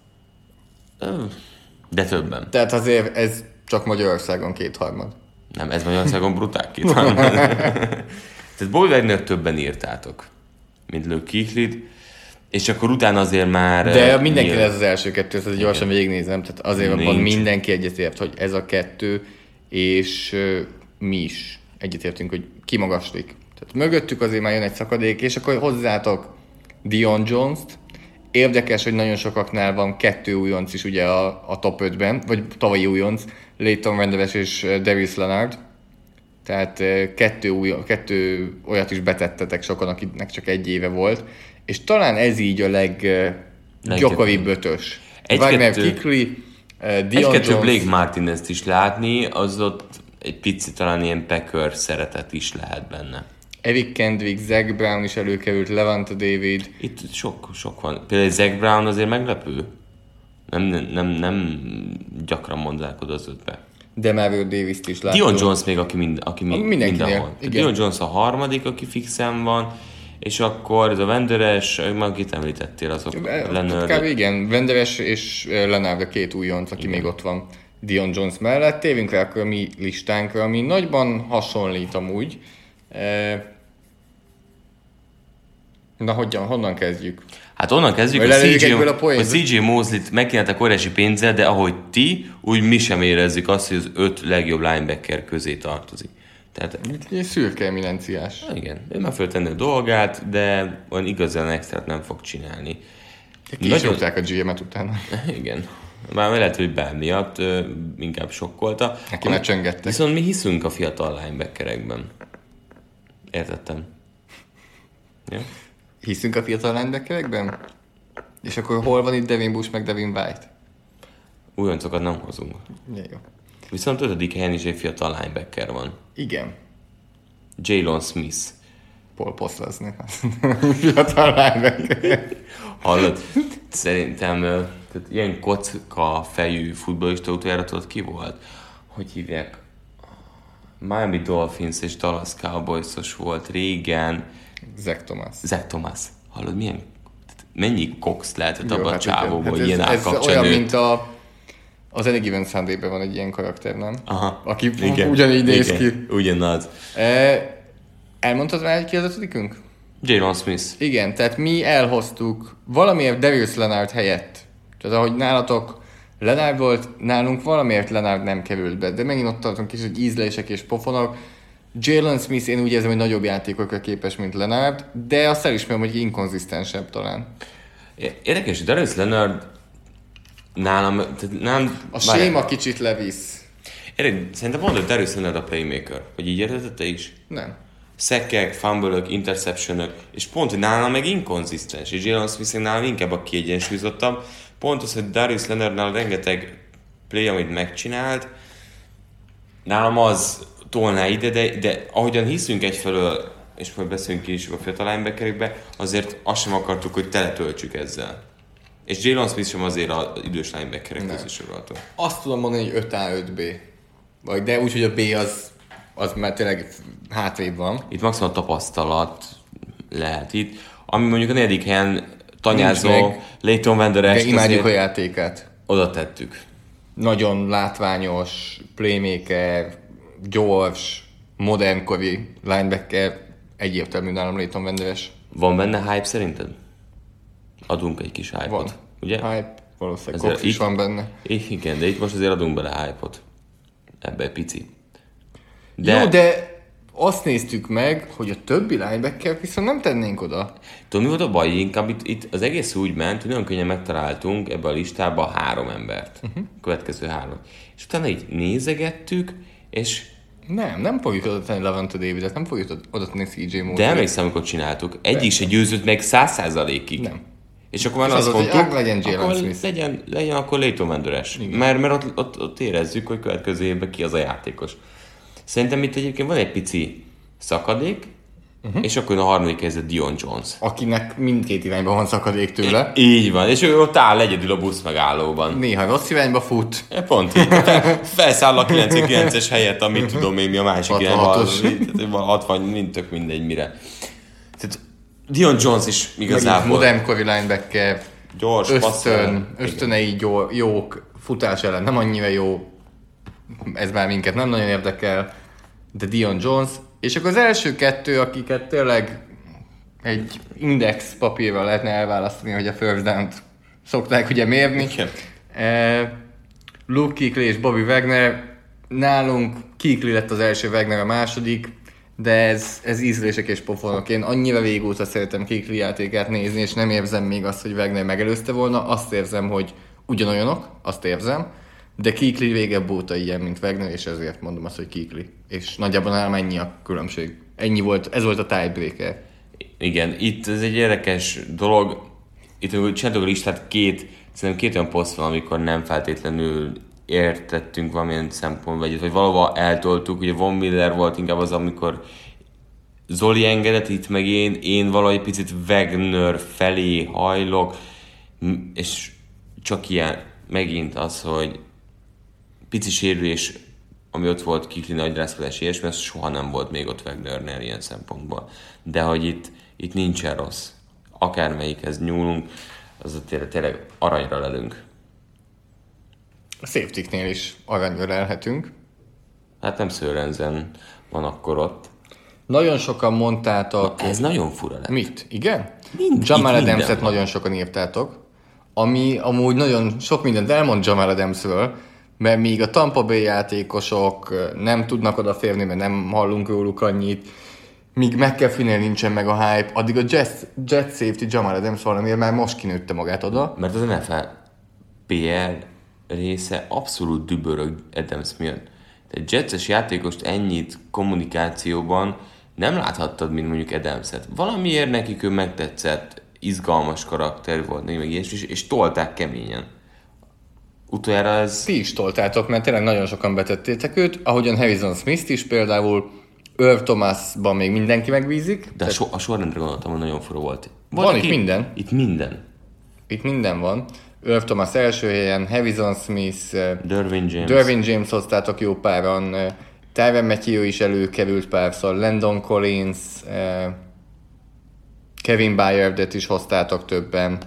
Speaker 1: De többen.
Speaker 2: Tehát azért ez csak Magyarországon kétharmad.
Speaker 1: Nem, ez Magyarországon brutál két. Tehát Bobby Wagner többen írtátok, mint Luke Kuechly-t, és akkor utána azért már...
Speaker 2: De mindenki
Speaker 1: nyilván-
Speaker 2: ez az első kettő, ezt gyorsan végignézem, tehát azért abban
Speaker 1: Nincs.
Speaker 2: mindenki egyetért, hogy ez a kettő, és mi is egyetértünk, hogy kimagaslik. Tehát mögöttük azért már jön egy szakadék, és akkor hozzátok Dion Jones-t. Érdekes, hogy nagyon sokaknál van kettő újonc is ugye a, a top 5-ben, vagy tavalyi újonc, Leighton Rendeves és ö, Darius Leonard. Tehát ö, kettő, új, kettő olyat is betettetek sokan, akiknek csak egy éve volt. És talán ez így a leg, ö, gyakoribb ötös.
Speaker 1: Egy-kettő-
Speaker 2: Wagner Kikli, ö, Dion
Speaker 1: Egy-kettő
Speaker 2: Jones,
Speaker 1: Blake Martinez-t is látni, az ott egy picit talán ilyen Packer szeretet is lehet benne.
Speaker 2: Eric Kendrick, Zach Brown is előkerült, Levante David.
Speaker 1: Itt sok, sok van. Például Zach Brown azért meglepő. Nem, nem, nem gyakran mondják oda az ötbe.
Speaker 2: De Mario Davis-t is láttuk.
Speaker 1: Dion Jones még, aki, mind, aki
Speaker 2: Mindenkinél,
Speaker 1: mindenhol.
Speaker 2: igen.
Speaker 1: Dion Jones a harmadik, aki fixen van, és akkor ez a Venderes, meg akit említettél, azok
Speaker 2: Kb.
Speaker 1: Leonard.
Speaker 2: igen, Venderes és ö, Leonard a két újonc, aki még ott van Dion Jones mellett. Tévünk rá akkor a mi listánkra, ami nagyban hasonlít amúgy. Na, hogyan, honnan kezdjük?
Speaker 1: Hát onnan kezdjük, hogy CJ,
Speaker 2: a
Speaker 1: hogy CJ Mosley-t megkínáltak óriási pénzzel, de ahogy ti, úgy mi sem érezzük azt, hogy az öt legjobb linebacker közé tartozik. Tehát
Speaker 2: Egy szürke eminenciás.
Speaker 1: igen, ő meg föltenni a dolgát, de olyan igazán extrát nem fog csinálni.
Speaker 2: Ki is rúgták a GM-et utána.
Speaker 1: Igen. Már lehet, hogy Bell miatt ö, inkább sokkolta.
Speaker 2: Neki már csöngettek.
Speaker 1: Viszont mi hiszünk a fiatal linebackerekben. Értettem. Ja?
Speaker 2: Hiszünk a fiatal linebackerekben? És akkor hol van itt Devin Bush meg Devin White?
Speaker 1: Újoncokat nem hozunk.
Speaker 2: Ja, jó.
Speaker 1: Viszont ötödik helyen is egy fiatal linebacker van.
Speaker 2: Igen.
Speaker 1: Jalen Smith.
Speaker 2: Paul Postlersnek. fiatal linebacker.
Speaker 1: Hallod? Szerintem tehát ilyen kocka fejű futballista utoljára tudod ki volt? Hogy hívják? Miami Dolphins és Dallas Cowboys-os volt régen.
Speaker 2: Zach Thomas.
Speaker 1: Zach Thomas. Hallod, milyen mennyi cox lehetett abban a
Speaker 2: hát igen.
Speaker 1: csávóból,
Speaker 2: Hát
Speaker 1: ilyen
Speaker 2: ez, ez olyan, mint a az Any Given sunday van egy ilyen karakter, nem?
Speaker 1: Aha.
Speaker 2: Aki ugyanígy néz
Speaker 1: igen,
Speaker 2: ki.
Speaker 1: Ugyanaz.
Speaker 2: E, elmondtad már, hogy ki az ötödikünk?
Speaker 1: Jalen Smith.
Speaker 2: Igen, tehát mi elhoztuk valamiért Darius Leonard helyett. Tehát ahogy nálatok Leonard volt, nálunk valamiért Leonard nem került be, de megint ott tartunk is, hogy ízlések és pofonok. Jalen Smith én úgy érzem, hogy nagyobb játékokra képes, mint Leonard, de azt elismerem, hogy inkonzisztensebb talán.
Speaker 1: Érdekes, hogy Darius Leonard nálam, tehát nálam...
Speaker 2: A séma kicsit levisz.
Speaker 1: Érdekes, szerintem mondod Darius Leonard a playmaker. Vagy így érted te is?
Speaker 2: Nem.
Speaker 1: Szekkek, fumble interceptionök, és pont, hogy nálam meg inkonzisztens, és Jalen Smith nálam inkább a kiegyensúlyozottabb. Pont az, hogy Darius Leonardnál rengeteg play, amit megcsinált, nálam az tolná ide, de, de ahogyan hiszünk egyfelől, és majd beszélünk ki is a fiatal linebackerekbe, azért azt sem akartuk, hogy teletöltsük ezzel. És Jalen Smith sem azért az idős linebackerek közé sorolható.
Speaker 2: Azt tudom mondani, hogy 5A, 5B. Vagy, de úgy, hogy a B az, az már tényleg hátrébb van.
Speaker 1: Itt maximum a tapasztalat lehet itt. Ami mondjuk a negyedik helyen tanyázó. Leighton Vander
Speaker 2: De
Speaker 1: Esch,
Speaker 2: imádjuk a játékát.
Speaker 1: oda tettük.
Speaker 2: Nagyon látványos, playmaker, gyors, modernkori linebacker, egyértelmű nálam Leighton Venderes.
Speaker 1: Van benne hype szerinted? Adunk egy kis hype-ot.
Speaker 2: Van.
Speaker 1: Ugye?
Speaker 2: Hype, valószínűleg
Speaker 1: Ezért
Speaker 2: is van benne.
Speaker 1: Igen, de itt most azért adunk bele hype-ot. Ebbe egy pici.
Speaker 2: De... Jó, de azt néztük meg, hogy a többi linebacker viszont nem tennénk oda.
Speaker 1: Tudod, mi volt a baj? Inkább itt, itt az egész úgy ment, hogy nagyon könnyen megtaláltunk ebbe a listába három embert. Uh-huh. Következő három. És utána így nézegettük, és
Speaker 2: Nem, nem fogjuk oda tenni Levante Davidet, nem fogjuk oda- tenni CJ Moore.
Speaker 1: de emlékszem, amikor csináltuk, egyik se győzött meg száz százalékig.
Speaker 2: Nem.
Speaker 1: És akkor már
Speaker 2: És
Speaker 1: azt
Speaker 2: az hogy
Speaker 1: mondtuk,
Speaker 2: ah, legyen Jalen
Speaker 1: akkor
Speaker 2: Smith.
Speaker 1: legyen, legyen akkor Leighton. Mert, mert ott, ott, ott, érezzük, hogy következő évben ki az a játékos. Szerintem itt egyébként van egy pici szakadék, uh-huh. és akkor jön a harmadik helyzet Dion Jones.
Speaker 2: Akinek mindkét irányban van szakadék tőle.
Speaker 1: Így van, és ő ott áll egyedül a busz megállóban.
Speaker 2: Néha rossz irányba fut.
Speaker 1: E, Pont így. Fel, felszáll a 99-es helyet, amit tudom én mi a másik
Speaker 2: 66-os.
Speaker 1: irányban. 60, mind tök mindegy mire. Tehát Dion Jones is igazából
Speaker 2: modernkori linebacker,
Speaker 1: gyors,
Speaker 2: ösztön, ösztönei jó, jók, futás ellen nem annyira jó, ez már minket nem nagyon érdekel, de Dion Jones, és akkor az első kettő, akiket tényleg egy index papírral lehetne elválasztani, hogy a first down szokták ugye mérni.
Speaker 1: Igen.
Speaker 2: Eh, Luke Kuechly és Bobby Wagner, nálunk Kuechly lett az első, Wagner a második, de ez, ez ízlések és pofonok. Én annyira régóta szeretem Kuechly játékát nézni, és nem érzem még azt, hogy Wagner megelőzte volna. Azt érzem, hogy ugyanolyanok, azt érzem, de Kuechly régebb óta ilyen, mint Wagner, és ezért mondom azt, hogy Kuechly. És nagyjából nálam ennyi a különbség. Ennyi volt, ez volt a tiebreaker.
Speaker 1: Igen, itt ez egy érdekes dolog. Itt csináltuk a listát, két, szerintem két olyan poszt van, amikor nem feltétlenül értettünk valamilyen szempont, vagy, vagy valahova eltoltuk. Ugye Von Miller volt inkább az, amikor Zoli engedett, itt meg én, én valahogy picit Wagner felé hajlok, és csak ilyen, megint az, hogy pici sérülés, ami ott volt Kikli nagy rászkodás ilyesmi, ez soha nem volt még ott Wagnernél ilyen szempontból. De hogy itt, itt nincsen rossz. Akármelyikhez nyúlunk, az tényleg, tényleg aranyra lelünk.
Speaker 2: A safety is aranyra lelhetünk.
Speaker 1: Hát nem Sörensen van akkor ott.
Speaker 2: Nagyon sokan mondtátok,
Speaker 1: Ez nagyon fura lett.
Speaker 2: Mit? Igen?
Speaker 1: Mind-
Speaker 2: Jamal
Speaker 1: van.
Speaker 2: nagyon sokan írtátok, ami amúgy nagyon sok mindent elmond Jamal Adamsről, mert míg a Tampa Bay játékosok nem tudnak odaférni, mert nem hallunk róluk annyit, míg McAfee-nél nincsen meg a hype, addig a Jet, jet Safety Jamal Adams valamiért már most kinőtte magát oda.
Speaker 1: Mert az NFL PR része abszolút dübörög Adams miatt. Egy jetses játékost ennyit kommunikációban nem láthattad, mint mondjuk Adamset. Valamiért nekik ő megtetszett, izgalmas karakter volt, meg ilyesmi, és, és tolták keményen. Utoljára ez...
Speaker 2: Ti is toltátok, mert tényleg nagyon sokan betettétek őt, ahogyan Harrison Smith is például, Irv Thomasban még mindenki megbízik,
Speaker 1: De a, so, a sorrendre gondoltam, hogy nagyon fura volt.
Speaker 2: Van itt minden.
Speaker 1: Itt minden.
Speaker 2: itt minden van. Irv Thomas első helyen, Harrison Smith, eh,
Speaker 1: Dervin James.
Speaker 2: Dervin James hoztátok jó páran, eh, Tyron Matthew is előkerült párszor, Landon Collins, eh, Kevin Byardet is hoztátok többen.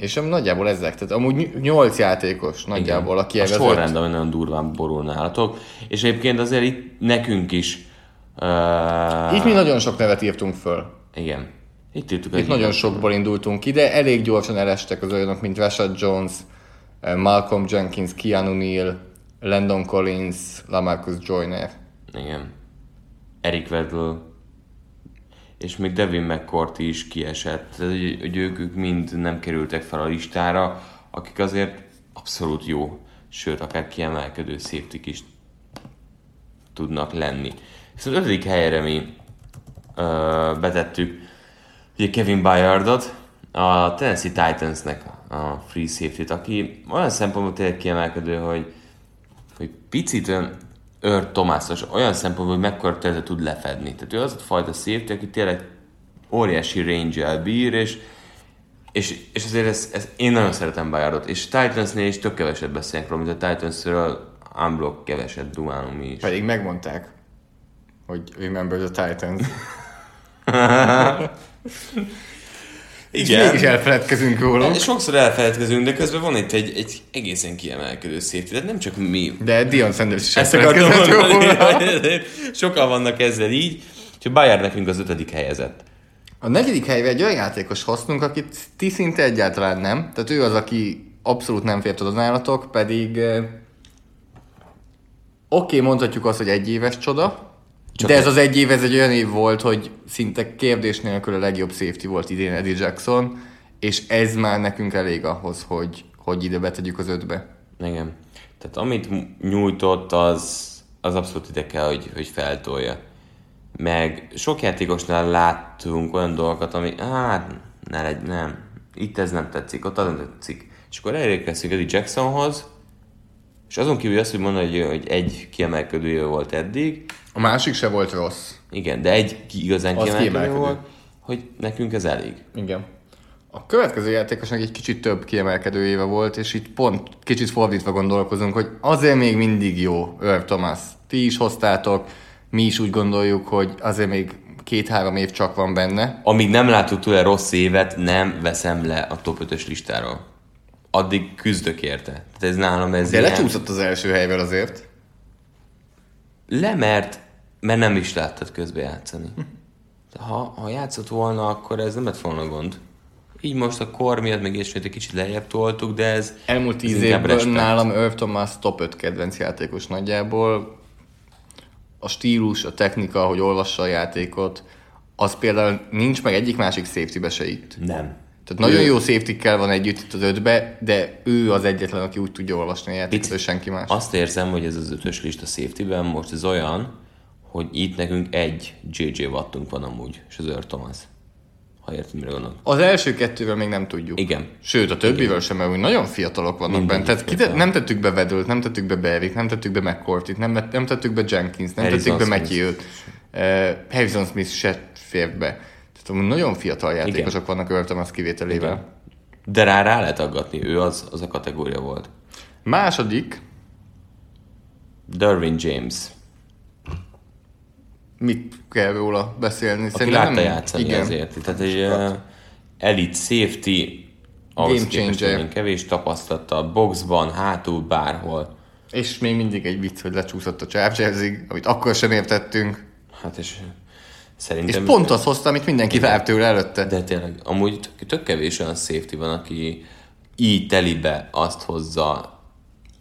Speaker 2: És am- nagyjából ezek, tehát amúgy ny- nyolc játékos nagyjából, aki
Speaker 1: a
Speaker 2: erre az
Speaker 1: sorrend, ami nagyon durván borul nálatok. És egyébként azért itt nekünk is... Uh,
Speaker 2: Itt mi nagyon sok nevet írtunk föl.
Speaker 1: Igen. Itt írtuk
Speaker 2: Itt nagyon sokból indultunk ki, de elég gyorsan elestek az olyanok, mint Rashad Jones, eh, Malcolm Jenkins, Keanu Neal, Landon Collins, Lamarcus Joyner.
Speaker 1: Igen. Eric Weddle, és még Devin McCourt is kiesett. Tehát, hogy, hogy ők, ők mind nem kerültek fel a listára, akik azért abszolút jó, sőt, akár kiemelkedő safety is tudnak lenni. Viszont ötödik helyre mi ö, betettük ugye Kevin Bayardot, a Tennessee Titansnek a free safety aki olyan szempontból tényleg kiemelkedő, hogy, hogy picit Ör Tomászos, olyan szempontból, hogy mekkora területet tud lefedni. Tehát ő az a fajta safety, aki tényleg óriási range-el bír, és, és, és azért ez, ez, én nagyon szeretem Bayardot, és Titansnél is tök keveset beszélnek róla, mint a Titansről unblock keveset dumálunk mi is.
Speaker 2: Pedig megmondták, hogy remember the Titans. És mégis elfeledkezünk róla.
Speaker 1: Sokszor elfeledkezünk, de közben van itt egy, egy egészen kiemelkedő safety, tehát nem csak mi.
Speaker 2: De Dion Sanders is
Speaker 1: Ezt akartam mondani, hogy sokan vannak ezzel így, és Bayard nekünk az ötödik helyezett.
Speaker 2: A negyedik helyre egy olyan játékos hoztunk, akit ti szinte egyáltalán nem. Tehát ő az, aki abszolút nem fért az állatok, pedig eh, oké, okay, mondhatjuk azt, hogy egy éves csoda,
Speaker 1: Csak
Speaker 2: de ez az egy év, ez egy olyan év volt, hogy szinte kérdés nélkül a legjobb safety volt idén Eddie Jackson, és ez már nekünk elég ahhoz, hogy, hogy ide betegyük az ötbe.
Speaker 1: Igen. Tehát amit nyújtott, az, az abszolút ide kell, hogy, hogy feltolja. Meg sok játékosnál láttunk olyan dolgokat, ami hát ne legy, nem, itt ez nem tetszik, ott az nem tetszik. És akkor elérkeztünk Eddie Jacksonhoz, és azon kívül azt, hogy mondani, hogy, hogy egy kiemelkedője volt eddig,
Speaker 2: A másik se volt rossz.
Speaker 1: igen, de egy igazán
Speaker 2: Az
Speaker 1: kiemelkedő volt, hogy nekünk ez elég.
Speaker 2: Igen. A következő játékosnak egy kicsit több kiemelkedő éve volt, és itt pont kicsit fordítva gondolkozunk, hogy azért még mindig jó Irv Thomas. Ti is hoztátok, mi is úgy gondoljuk, hogy azért még két-három év csak van benne.
Speaker 1: Amíg nem láttuk tőle rossz évet, nem veszem le a top 5-ös listáról. Addig küzdök érte. Tehát ez nálam ez
Speaker 2: De
Speaker 1: ilyen...
Speaker 2: lecsúszott az első helyvel azért.
Speaker 1: Le, mert, mert nem is láttad közbe játszani. Ha, ha játszott volna, akkor ez nem lett volna gond. Így most a kor miatt meg ismét egy kicsit lejjebb toltuk, de ez...
Speaker 2: Elmúlt tíz
Speaker 1: respekt.
Speaker 2: nálam Irv Thomas top 5 kedvenc játékos nagyjából. A stílus, a technika, hogy olvassa a játékot, az például nincs meg egyik másik safety se itt.
Speaker 1: Nem.
Speaker 2: Tehát nagyon jó safety van együtt itt az ötbe, de ő az egyetlen, aki úgy tudja olvasni a játékot, senki más.
Speaker 1: Azt érzem, hogy ez az ötös lista safety-ben most ez olyan, hogy itt nekünk egy JJ Wattunk van amúgy, és az Earl Thomas. Ha érted, mire gondolok.
Speaker 2: Az első kettővel még nem tudjuk.
Speaker 1: Igen.
Speaker 2: Sőt, a többivel sem, mert úgy nagyon fiatalok vannak benne. Tehát kite- nem tettük be Vedőt, nem tettük be Berryt, nem tettük be McCourtit, nem, nem tettük be Jenkins, nem
Speaker 1: Harrison
Speaker 2: tettük be
Speaker 1: Smith.
Speaker 2: Matthew-t. Uh, Harrison Smith se fért be. Tehát nagyon fiatal játékosok vannak Earl az kivételével.
Speaker 1: De rá, rá lehet aggatni, ő az, az a kategória volt.
Speaker 2: Második,
Speaker 1: Derwin James,
Speaker 2: mit kell róla beszélni?
Speaker 1: aki
Speaker 2: Szerintem
Speaker 1: látta
Speaker 2: nem-
Speaker 1: játszani
Speaker 2: igen.
Speaker 1: ezért. Tehát egy uh, elite safety, ahhoz
Speaker 2: Game
Speaker 1: képest
Speaker 2: changer.
Speaker 1: kevés tapasztalata, boxban, hátul, bárhol.
Speaker 2: És még mindig egy vicc, hogy lecsúszott a Chargersig, amit akkor sem értettünk.
Speaker 1: Hát és
Speaker 2: És
Speaker 1: szerintem...
Speaker 2: pont azt hozta, amit mindenki várt tőle előtte.
Speaker 1: De tényleg, amúgy tök, tök kevés olyan safety van, aki így telibe azt hozza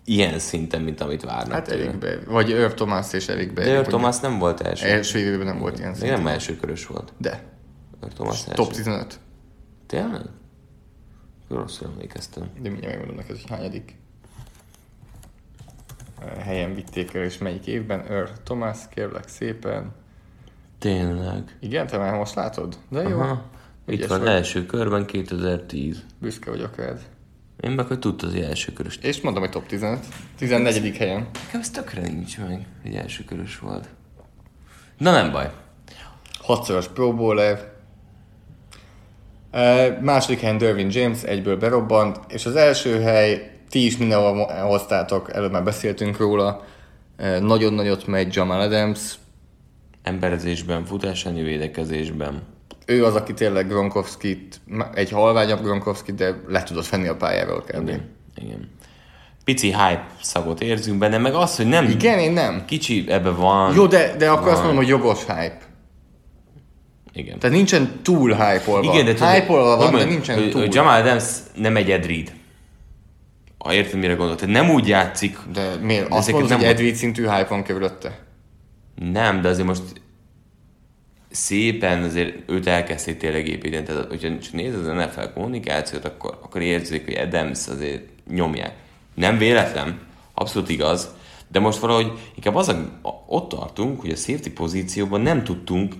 Speaker 1: ilyen szinten, mint amit várnak
Speaker 2: Hát. Erik Berry. Vagy Irv Thomas és Erik Berry.
Speaker 1: De Thomas nem volt első.
Speaker 2: Első évében nem volt ilyen
Speaker 1: Még
Speaker 2: szint.
Speaker 1: nem első körös volt.
Speaker 2: De.
Speaker 1: Earl Thomas első.
Speaker 2: Top 15.
Speaker 1: Tényleg? Rosszul emlékeztem.
Speaker 2: De mindjárt megmondom neked, hogy hányadik eh, helyen vitték el, és melyik évben. Earl Thomas, kérlek szépen.
Speaker 1: Tényleg.
Speaker 2: Igen, te már most látod? De jó.
Speaker 1: Aha. Itt
Speaker 2: Ügyes
Speaker 1: van
Speaker 2: vagy.
Speaker 1: első körben 2010.
Speaker 2: Büszke vagyok rád.
Speaker 1: Én meg, hogy tudtad, hogy első körös.
Speaker 2: És mondom, hogy top 15. 14. helyen.
Speaker 1: Nekem ez tökre nincs meg, hogy első körös volt. Na nem baj.
Speaker 2: Hatszoros Pro Bowler. Eh, Második helyen Dervin James egyből berobbant, és az első hely, ti is mindenhol hoztátok, előbb már beszéltünk róla, Eh, nagyon nagyot megy Jamal Adams,
Speaker 1: Emberezésben, futásányi védekezésben.
Speaker 2: Ő az, aki tényleg Gronkowski-t, egy halványabb Gronkowski, de le tudod fenni a pályáról kb.
Speaker 1: Igen. Igen. Pici hype szagot érzünk benne, meg az, hogy nem...
Speaker 2: Igen, én nem.
Speaker 1: Kicsi ebbe van.
Speaker 2: Jó, de, de akkor azt
Speaker 1: van.
Speaker 2: mondom, hogy jogos hype.
Speaker 1: Igen.
Speaker 2: Tehát nincsen túl hype-olva.
Speaker 1: Igen, de tudod,
Speaker 2: hype-olva
Speaker 1: hogy
Speaker 2: van, de
Speaker 1: mondjam,
Speaker 2: nincsen
Speaker 1: hogy,
Speaker 2: túl.
Speaker 1: hogy Jamal Adams nem egy Ed Reed. Ha érted, mire gondolok. Tehát nem úgy játszik,
Speaker 2: De miért?
Speaker 1: De
Speaker 2: Azt mondod, hogy
Speaker 1: nem-
Speaker 2: Ed Reed szintű hype van körülötte?
Speaker 1: nem, de azért most szépen azért őt elkezdték tényleg építeni. Tehát, hogyha csak nézed az NFL kommunikációt, akkor, akkor érződik, hogy Adams azért nyomják. Nem véletlen, abszolút igaz, de most valahogy inkább az a, ott tartunk, hogy a safety pozícióban nem tudtunk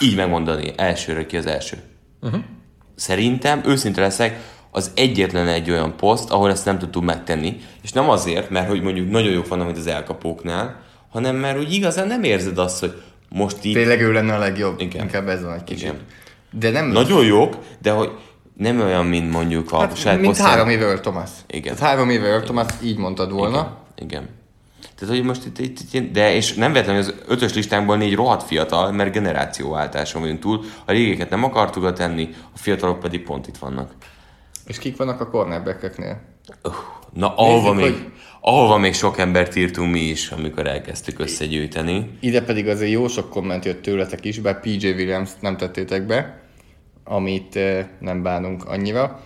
Speaker 1: így megmondani elsőre ki az első. Uh-huh. Szerintem, őszinte leszek, az egyetlen egy olyan poszt, ahol ezt nem tudtuk megtenni, és nem azért, mert hogy mondjuk nagyon jók vannak, mint az elkapóknál, hanem mert hogy igazán nem érzed azt, hogy most így...
Speaker 2: Tényleg ő lenne a legjobb.
Speaker 1: Igen.
Speaker 2: Inkább ez van egy kicsit.
Speaker 1: Igen.
Speaker 2: De nem...
Speaker 1: Nagyon jók, de hogy nem olyan, mint mondjuk a
Speaker 2: hát,
Speaker 1: saját
Speaker 2: mint
Speaker 1: posztján.
Speaker 2: három éve Earl Thomas.
Speaker 1: Igen.
Speaker 2: Tehát három éve Earl Thomas, így mondtad volna.
Speaker 1: Igen. Igen. Tehát, hogy most itt, itt, itt, de és nem véletlenül az ötös listánkból négy rohadt fiatal, mert generációváltáson vagyunk túl. A régéket nem akartuk tenni, a fiatalok pedig pont itt vannak.
Speaker 2: És kik vannak a cornerback-eknél?
Speaker 1: Uh, na, ahova
Speaker 2: Nézzük,
Speaker 1: még,
Speaker 2: hogy-
Speaker 1: ahova még sok embert írtunk mi is, amikor elkezdtük összegyűjteni.
Speaker 2: Ide pedig azért jó sok komment jött tőletek is, bár PJ Williams nem tettétek be, amit eh, nem bánunk annyira.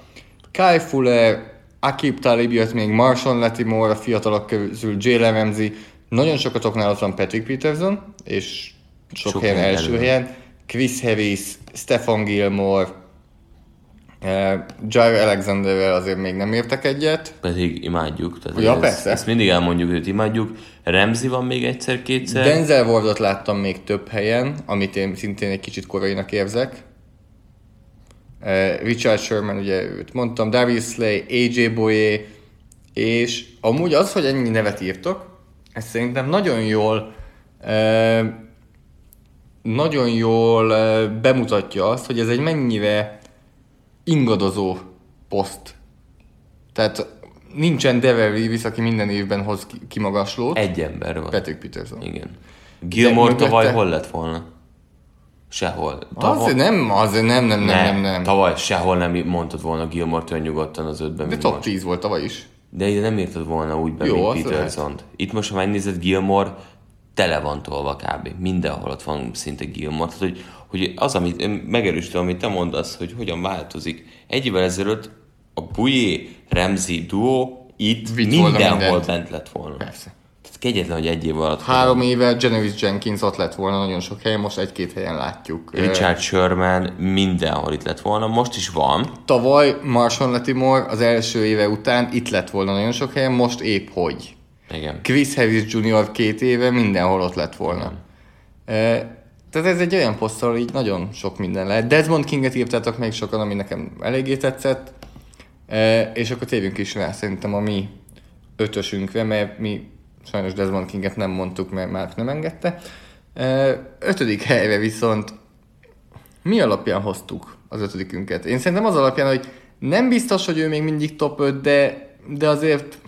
Speaker 2: Kyle Fuller, Akib Talib jött még, Marshall Latimore, a fiatalok közül Jalen Ramsey, nagyon sokatoknál ott van Patrick Peterson, és sok,
Speaker 1: Sok
Speaker 2: helyen első helyen. Chris Harris, Stefan Gilmore, Jair Alexanderrel azért még nem értek egyet.
Speaker 1: Pedig imádjuk. Tehát
Speaker 2: Ja,
Speaker 1: ezt,
Speaker 2: persze.
Speaker 1: ezt mindig elmondjuk, hogy imádjuk. Remzi van még egyszer-kétszer.
Speaker 2: Denzel Wardot láttam még több helyen, amit én szintén egy kicsit korainak érzek. Eh, Richard Sherman, ugye őt mondtam, Darius Slay, AJ Boye, és amúgy az, hogy ennyi nevet írtok, ez szerintem nagyon jól eh, nagyon jól eh, bemutatja azt, hogy ez egy mennyire ingadozó poszt. Tehát nincsen Dever Reeves, aki minden évben hoz ki- kimagaslót.
Speaker 1: Egy ember van.
Speaker 2: Patrick Peterson.
Speaker 1: Igen. Gilmore tavaly hol lett volna? Sehol.
Speaker 2: Azért nem, azért nem, nem, nem, nem, nem.
Speaker 1: Tavaly sehol nem mondtad volna Gilmore től nyugodtan az ötben.
Speaker 2: De top
Speaker 1: most.
Speaker 2: 10 volt tavaly is.
Speaker 1: De ide nem írtad volna úgy be,
Speaker 2: Jó,
Speaker 1: mint peterson Itt most, ha megnézed, Gilmore tele van tolva kb. Mindenhol ott van szinte Gilmore. Tehát, hogy, hogy az, amit megerősítem, amit te mondasz, hogy hogyan változik. Egy évvel ezelőtt a Bujé Remzi duó itt
Speaker 2: Vitt volna
Speaker 1: mindenhol bent lett volna.
Speaker 2: Persze.
Speaker 1: Tehát kegyetlen, hogy egy év alatt.
Speaker 2: Három éve Janoris Jenkins ott lett volna nagyon sok helyen, most egy-két helyen látjuk.
Speaker 1: Richard Sherman mindenhol itt lett volna, most is van.
Speaker 2: Tavaly Marshall Latimore az első éve után itt lett volna nagyon sok helyen, most épp hogy.
Speaker 1: Igen.
Speaker 2: Chris Harris Jr. két éve mindenhol ott lett volna. E, tehát ez egy olyan poszt, ahol így nagyon sok minden lehet. Desmond Kinget írtátok még sokan, ami nekem eléggé tetszett. E, és akkor térjünk is rá szerintem a mi ötösünkre, mert mi sajnos Desmond Kinget nem mondtuk, mert már nem engedte. E, ötödik helyre viszont mi alapján hoztuk az ötödikünket? Én szerintem az alapján, hogy nem biztos, hogy ő még mindig top 5, de, de azért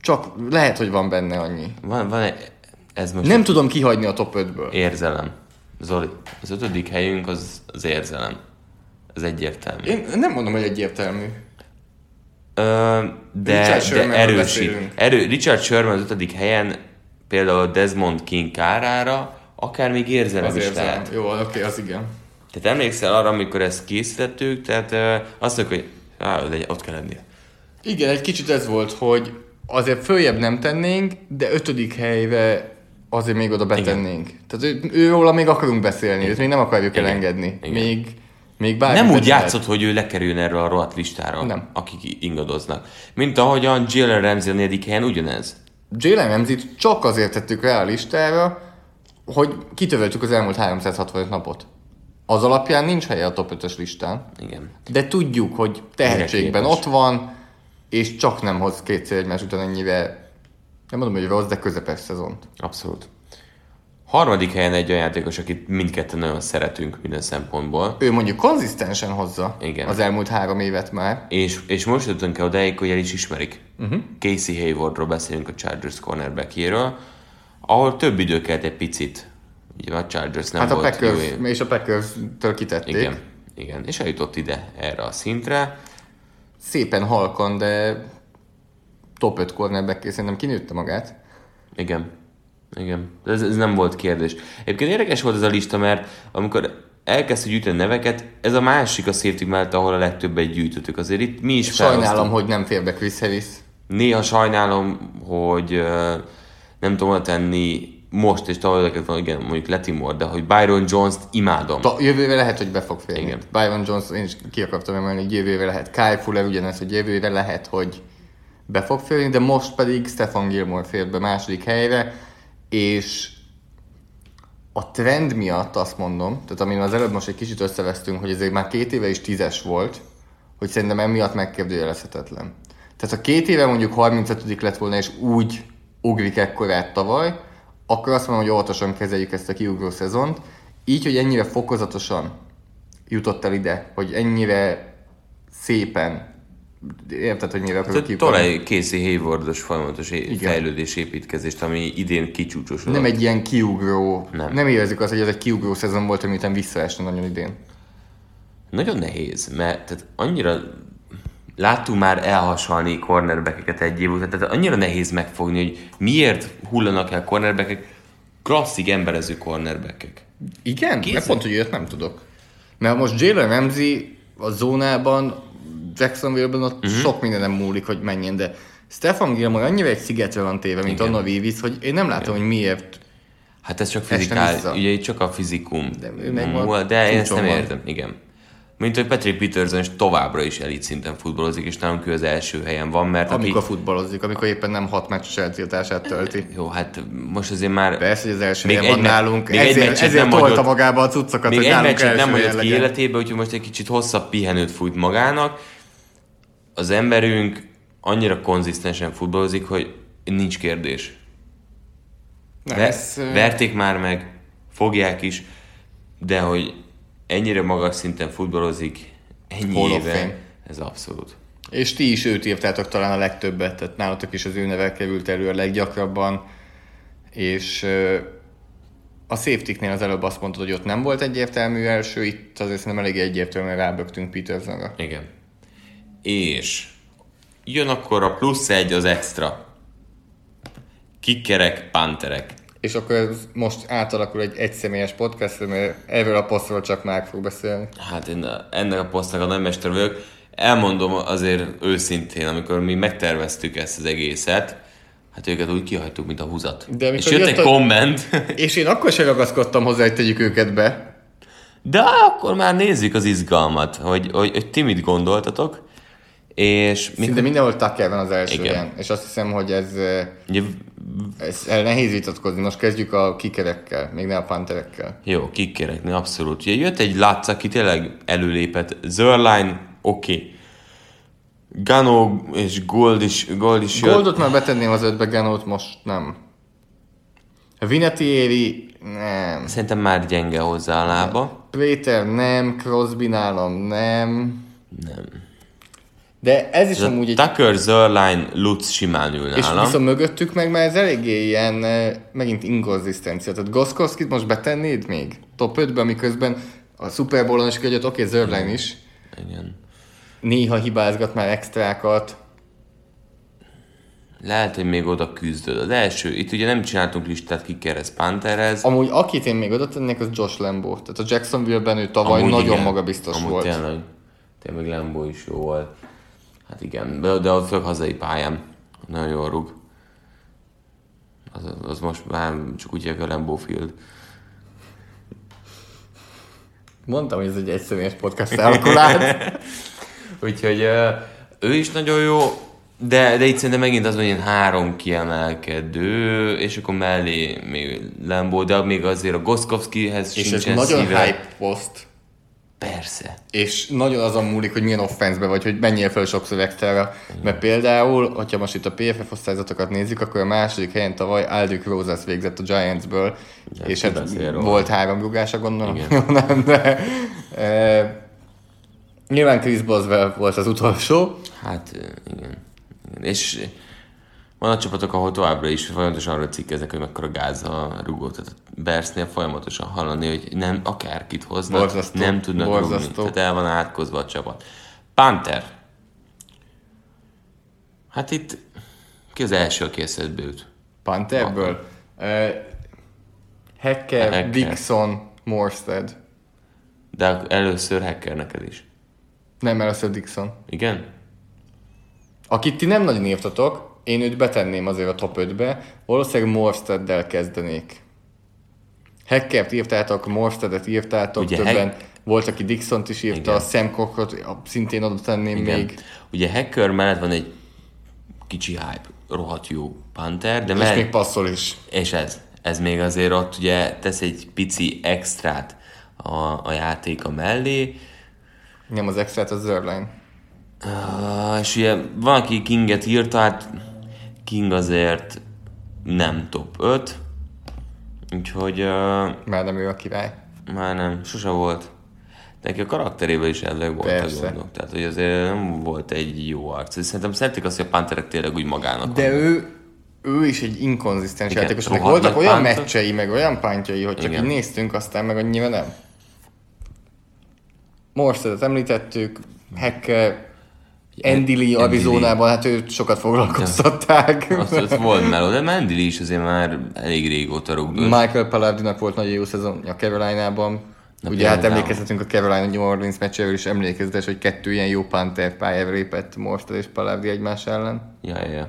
Speaker 2: csak lehet, hogy van benne annyi.
Speaker 1: Van, van egy, ez most
Speaker 2: Nem tudom kihagyni a top 5-ből.
Speaker 1: érzelem. Zoli, az ötödik helyünk az, az érzelem. Ez egyértelmű.
Speaker 2: Én nem mondom, hogy egyértelmű.
Speaker 1: Ö, de,
Speaker 2: Richard
Speaker 1: de erősít. Erő, Richard Sherman az ötödik helyen például Desmond King kárára akár még érzelem
Speaker 2: Az
Speaker 1: is
Speaker 2: érzem.
Speaker 1: lehet.
Speaker 2: Jó, oké, az igen.
Speaker 1: Tehát emlékszel arra, amikor ezt készítettük, tehát ö, azt mondjuk, hogy á, legyen, ott kell lennie.
Speaker 2: Igen, egy kicsit ez volt, hogy azért följebb nem tennénk, de ötödik helyre azért még oda betennénk. Igen. Tehát ő, őróla még akarunk beszélni, őt még nem akarjuk
Speaker 1: Igen.
Speaker 2: elengedni.
Speaker 1: Igen.
Speaker 2: Még, még bárki
Speaker 1: Nem úgy
Speaker 2: lehet.
Speaker 1: játszott, hogy ő lekerüljön erről a rohadt listára,
Speaker 2: Nem.
Speaker 1: akik ingadoznak. Mint ahogyan Jalen Ramsey a negyedik helyen ugyanez.
Speaker 2: Jalen Ramsey-t csak azért tettük rá a listára, hogy kitövöltük az elmúlt 365 napot. Az alapján nincs helye a top 5-ös listán,
Speaker 1: Igen.
Speaker 2: de tudjuk, hogy tehetségben ott van, és csak nem hoz kétszer egymás után ennyire, nem mondom, hogy rossz, de közepes szezont.
Speaker 1: Abszolút. Harmadik helyen egy olyan játékos, akit mindketten nagyon szeretünk minden szempontból.
Speaker 2: Ő mondjuk konzisztensen hozza
Speaker 1: Igen.
Speaker 2: az elmúlt három évet már.
Speaker 1: És, és most jutottunk el odáig, hogy el is ismerik. Uh-huh. Casey Haywardról beszélünk a Chargers cornerbackjéről, ahol több idő kellett egy picit. Ugye a Chargers nem
Speaker 2: Hát a
Speaker 1: volt
Speaker 2: Packers,
Speaker 1: jó
Speaker 2: és a Packers-től kitették.
Speaker 1: Igen, igen. És eljutott ide, erre a szintre.
Speaker 2: Szépen halkan, de top 5 cornerback szerintem kinőtte magát.
Speaker 1: Igen. Igen. Ez, ez nem volt kérdés. Egyébként érdekes volt ez a lista, mert amikor elkezdtük gyűjteni neveket, ez a másik a safety mellett, ahol a legtöbbet gyűjtöttük. Azért itt mi is
Speaker 2: Sajnálom,
Speaker 1: felhoztunk.
Speaker 2: hogy nem fér be Chris Harris.
Speaker 1: Néha sajnálom, hogy nem tudom tenni most és tavaly van, igen, mondjuk Letimore, de hogy Byron Jones-t imádom.
Speaker 2: Ta, jövőre lehet, hogy be fog férni.
Speaker 1: Igen.
Speaker 2: Byron Jones, én is ki akartam emelni, hogy jövőre lehet. Kyle Fuller ugyanez, hogy jövőre lehet, hogy be fog férni, de most pedig Stefan Gilmore fér be második helyre, és a trend miatt azt mondom, tehát amin az előbb most egy kicsit összevesztünk, hogy ezért már két éve is tízes volt, hogy szerintem emiatt megkérdőjelezhetetlen. Tehát ha két éve mondjuk 35 lett volna, és úgy ugrik ekkorát tavaly, akkor azt mondom, hogy óvatosan kezeljük ezt a kiugró szezont. Így, hogy ennyire fokozatosan jutott el ide, hogy ennyire szépen, érted, hogy mire akarok
Speaker 1: Tehát
Speaker 2: kiugrani?
Speaker 1: Talaj Casey Haywardos folyamatos é- fejlődés építkezést, ami idén kicsúcsosodott.
Speaker 2: Nem egy ilyen kiugró,
Speaker 1: Nem.
Speaker 2: nem, érezzük azt, hogy ez egy kiugró szezon volt, ami után visszaesne nagyon idén.
Speaker 1: Nagyon nehéz, mert tehát annyira láttunk már elhasalni cornerbackeket egy év után, tehát annyira nehéz megfogni, hogy miért hullanak el cornerbackek, klasszik emberező cornerbackek.
Speaker 2: Igen?
Speaker 1: Kézzel.
Speaker 2: Mert pont, hogy ilyet nem tudok. Mert most Jalen Ramsey a zónában, Jacksonville-ben ott uh-huh. sok mindenem múlik, hogy menjen, de Stefan Gilmore annyira egy szigetre van téve, mint
Speaker 1: Igen.
Speaker 2: Anna Vivis, hogy én nem látom, hogy miért.
Speaker 1: Hát ez csak fizikál, ugye itt csak a fizikum.
Speaker 2: De ő meg van
Speaker 1: de én ezt nem
Speaker 2: van.
Speaker 1: értem, igen. Mint hogy Patrick Peterson is továbbra is elit szinten futballozik, és nálunk ő az első helyen van, mert
Speaker 2: Amikor
Speaker 1: aki...
Speaker 2: futballozik, amikor éppen nem hat meccses eltiltását tölti.
Speaker 1: Jó, hát most azért már...
Speaker 2: Persze, hogy az első
Speaker 1: Még
Speaker 2: helyen van
Speaker 1: egy me-
Speaker 2: nálunk,
Speaker 1: még egy
Speaker 2: ezért,
Speaker 1: meccset
Speaker 2: ezért
Speaker 1: nem
Speaker 2: tolta
Speaker 1: hagyott-
Speaker 2: magába a cuccokat,
Speaker 1: Még
Speaker 2: hogy
Speaker 1: egy
Speaker 2: nálunk
Speaker 1: meccset nem hagyott ki életébe, úgyhogy most egy kicsit hosszabb pihenőt fújt magának. Az emberünk annyira konzisztensen futballozik, hogy nincs kérdés.
Speaker 2: Nem,
Speaker 1: Ver,
Speaker 2: ez,
Speaker 1: verték már meg, fogják is, de hogy ennyire magas szinten futballozik, ennyi
Speaker 2: Hall
Speaker 1: éve, ez abszolút.
Speaker 2: És ti is őt írtátok talán a legtöbbet, tehát nálatok is az ő neve került elő a leggyakrabban, és a safety az előbb azt mondtad, hogy ott nem volt egyértelmű első, itt azért szerintem elég egyértelműen rábögtünk Petersonra.
Speaker 1: Igen. És jön akkor a plusz egy az extra. Kikkerek, panterek.
Speaker 2: És akkor ez most átalakul egy egyszemélyes podcast, mert erről a posztról csak már fog beszélni.
Speaker 1: Hát én ennek a posztnak a nagymester vagyok. Elmondom azért őszintén, amikor mi megterveztük ezt az egészet, hát őket úgy kihagytuk, mint a húzat.
Speaker 2: De
Speaker 1: És jött egy
Speaker 2: a-
Speaker 1: komment,
Speaker 2: És én akkor sem ragaszkodtam hozzá, hogy tegyük őket be.
Speaker 1: de akkor már nézzük az izgalmat, hogy, hogy, hogy ti mit gondoltatok, és
Speaker 2: Szinte mindenhol Tucker van az első
Speaker 1: Igen.
Speaker 2: És azt hiszem, hogy ez,
Speaker 1: ugye,
Speaker 2: ez el nehéz vitatkozni. Most kezdjük a kikerekkel, még ne a panterekkel.
Speaker 1: jó, kikkerekni, abszolút. Ugye jött egy Látsz, aki tényleg előlépett. Zörline, oké. Okay. Gano és Gold is, Gold is jött.
Speaker 2: Goldot már betenném az ötbe, Ganót most nem. Vinatieri nem.
Speaker 1: Szerintem már gyenge hozzá a lába.
Speaker 2: Péter nem, Crosby nálam nem. Nem. De ez is
Speaker 1: Ez
Speaker 2: amúgy egy...
Speaker 1: Tucker, Zörline, Lutz simán ül
Speaker 2: És
Speaker 1: nálam.
Speaker 2: viszont mögöttük meg már ez eléggé ilyen, eh, megint inkonzisztencia. Tehát Goszkowskit most betennéd még? Top 5-be, miközben a Super Bowl-on is kögyött, oké, okay, Zörlein is.
Speaker 1: Igen.
Speaker 2: Néha hibázgat már extrákat.
Speaker 1: Lehet, hogy még oda küzdöd. Az első, itt ugye nem csináltunk listát kikerez Pantherez.
Speaker 2: Amúgy akit én még oda tennék, az Josh Lambo. Tehát a Jacksonville-ben ő tavaly
Speaker 1: Amúgy
Speaker 2: nagyon
Speaker 1: igen.
Speaker 2: magabiztos
Speaker 1: Amúgy
Speaker 2: volt.
Speaker 1: Tényleg, tényleg Lambo is jó volt. Hát igen, de, de a főleg hazai pályán. Nagyon jól rúg. Az, az most már csak úgy a Lambo Field.
Speaker 2: Mondtam, hogy ez egy egyszemélyes podcast elkulált.
Speaker 1: Úgyhogy ő is nagyon jó, de, de itt szerintem megint az, hogy ilyen három kiemelkedő, és akkor mellé még Lambo, de még azért a Goszkowskihez
Speaker 2: és ez
Speaker 1: sincsen
Speaker 2: nagyon
Speaker 1: szíve.
Speaker 2: hype poszt.
Speaker 1: Persze.
Speaker 2: És nagyon azon múlik, hogy milyen offenszbe vagy, hogy menjél fel sokszor extra Mert például, hogyha most itt a PFF osztályzatokat nézzük, akkor a második helyen tavaly Aldrich Rosas végzett a Giantsből,
Speaker 1: Ja,
Speaker 2: és hát volt három rúgása, gondolom.
Speaker 1: Igen.
Speaker 2: Nem, de, e, nyilván Chris Boswell volt az utolsó,
Speaker 1: Hát igen. igen. És van a csapatok, ahol továbbra is folyamatosan arra cikkeznek, hogy mekkora gáz a rugó. Tehát a Bersnél folyamatosan hallani, hogy nem akárkit hoznak,
Speaker 2: Borzasztó.
Speaker 1: nem tudnak.
Speaker 2: Borzasztó.
Speaker 1: Tehát el van átkozva a csapat. Panther. Hát itt ki az első, aki eszedbe jut?
Speaker 2: Pantherből. E, Hacker,
Speaker 1: Hacker.
Speaker 2: Dixon, Morstead.
Speaker 1: De először hacker neked is.
Speaker 2: Nem, először Dixon.
Speaker 1: Igen?
Speaker 2: Akit ti nem nagyon írtatok, én őt betenném azért a top 5-be, valószínűleg Morsteddel kezdenék. Hackert írtátok, Morstedet írtátok,
Speaker 1: Ugye,
Speaker 2: többen.
Speaker 1: Hack-
Speaker 2: Volt, aki Dixont is írta,
Speaker 1: Igen.
Speaker 2: a Sam Cockot szintén oda tenném
Speaker 1: Igen.
Speaker 2: még.
Speaker 1: Ugye Hacker mellett van egy kicsi hype, rohadt jó Panther, de
Speaker 2: És
Speaker 1: mellett,
Speaker 2: még passzol is.
Speaker 1: és ez, ez még azért ott ugye tesz egy pici extrát a, a játéka mellé,
Speaker 2: Nem az extrát, az Zerline.
Speaker 1: Uh, és ugye van, aki Kinget írta, hát King azért nem top 5, úgyhogy uh,
Speaker 2: Már nem ő a király.
Speaker 1: már nem, sose volt. Neki a karakterében is elvileg voltak gondok, tehát hogy azért nem volt egy jó arc. Szerintem szeretik azt, hogy a Panterek tényleg úgy magának
Speaker 2: De ő, ő is egy inkonzisztens játékos.
Speaker 1: Rohadt
Speaker 2: voltak olyan
Speaker 1: pánta.
Speaker 2: meccsei, meg olyan pántjai, hogy csak
Speaker 1: Igen.
Speaker 2: így néztünk, aztán meg annyira nem. Morstedet említettük, Hacker, Andy Lee
Speaker 1: Andy
Speaker 2: Arizonában, hát őt sokat foglalkoztatták.
Speaker 1: Azt, azt volt meló, de Mandili is azért már elég régóta rugdos.
Speaker 2: Michael Pallardinak volt nagyon jó szezonja Caroline-ban.
Speaker 1: Na
Speaker 2: Ugye hát emlékezhetünk a Carolina New Orleans meccséről is emlékezetes, hogy kettő ilyen jó Panther pályára lépett Morsted és Pallardi egymás ellen.
Speaker 1: Ja, ja, ja.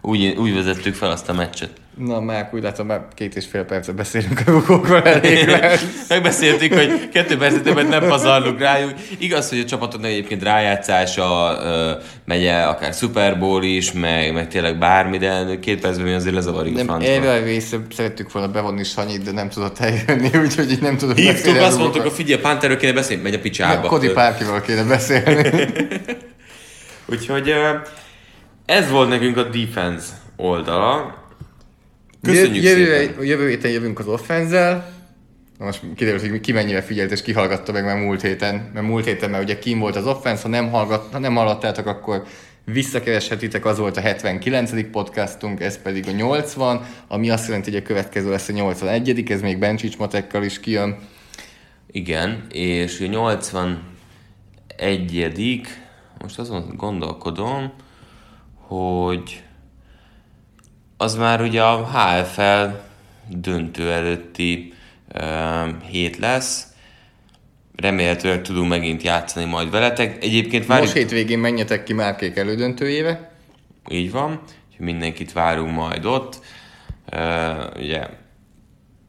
Speaker 1: Úgy, úgy vezettük fel azt a meccset.
Speaker 2: Na, már úgy látom, már két és fél percet beszélünk a rugókról, elég lesz.
Speaker 1: Megbeszéltük, hogy kettő percet többet nem pazarlunk rájuk. Igaz, hogy a csapatoknak egyébként rájátszása megy el akár Super Bowl is, meg, meg tényleg bármi, de két percben mi azért lezavarjuk
Speaker 2: Nem,
Speaker 1: francba.
Speaker 2: erre a részre szerettük volna bevonni Sanyit, de nem tudott eljönni, úgyhogy így nem tudok
Speaker 1: Hívtuk, azt mondtuk, hogy figyelj, Pantherről kéne beszélni, megy a picsába.
Speaker 2: Cody Parkival kéne beszélni.
Speaker 1: Úgyhogy ez volt nekünk a defense oldala. Köszönjük
Speaker 2: jövő,
Speaker 1: szépen.
Speaker 2: jövő héten jövünk az offenzel. Na most kiderült, hogy ki mennyire figyelt és kihallgatta meg már múlt héten. Mert múlt héten már ugye kim volt az offense, ha nem, hallgat, ha nem hallottátok, akkor visszakereshetitek, az volt a 79. podcastunk, ez pedig a 80, ami azt jelenti, hogy a következő lesz a 81. ez még Bencsics Matekkal is kijön.
Speaker 1: Igen, és a 81 most azon gondolkodom, hogy az már ugye a HFL döntő előtti uh, hét lesz. Remélhetőleg tudunk megint játszani majd veletek. Egyébként várjuk...
Speaker 2: Most hétvégén menjetek ki Márkék elődöntőjébe.
Speaker 1: Így van, mindenkit várunk majd ott. Uh, ugye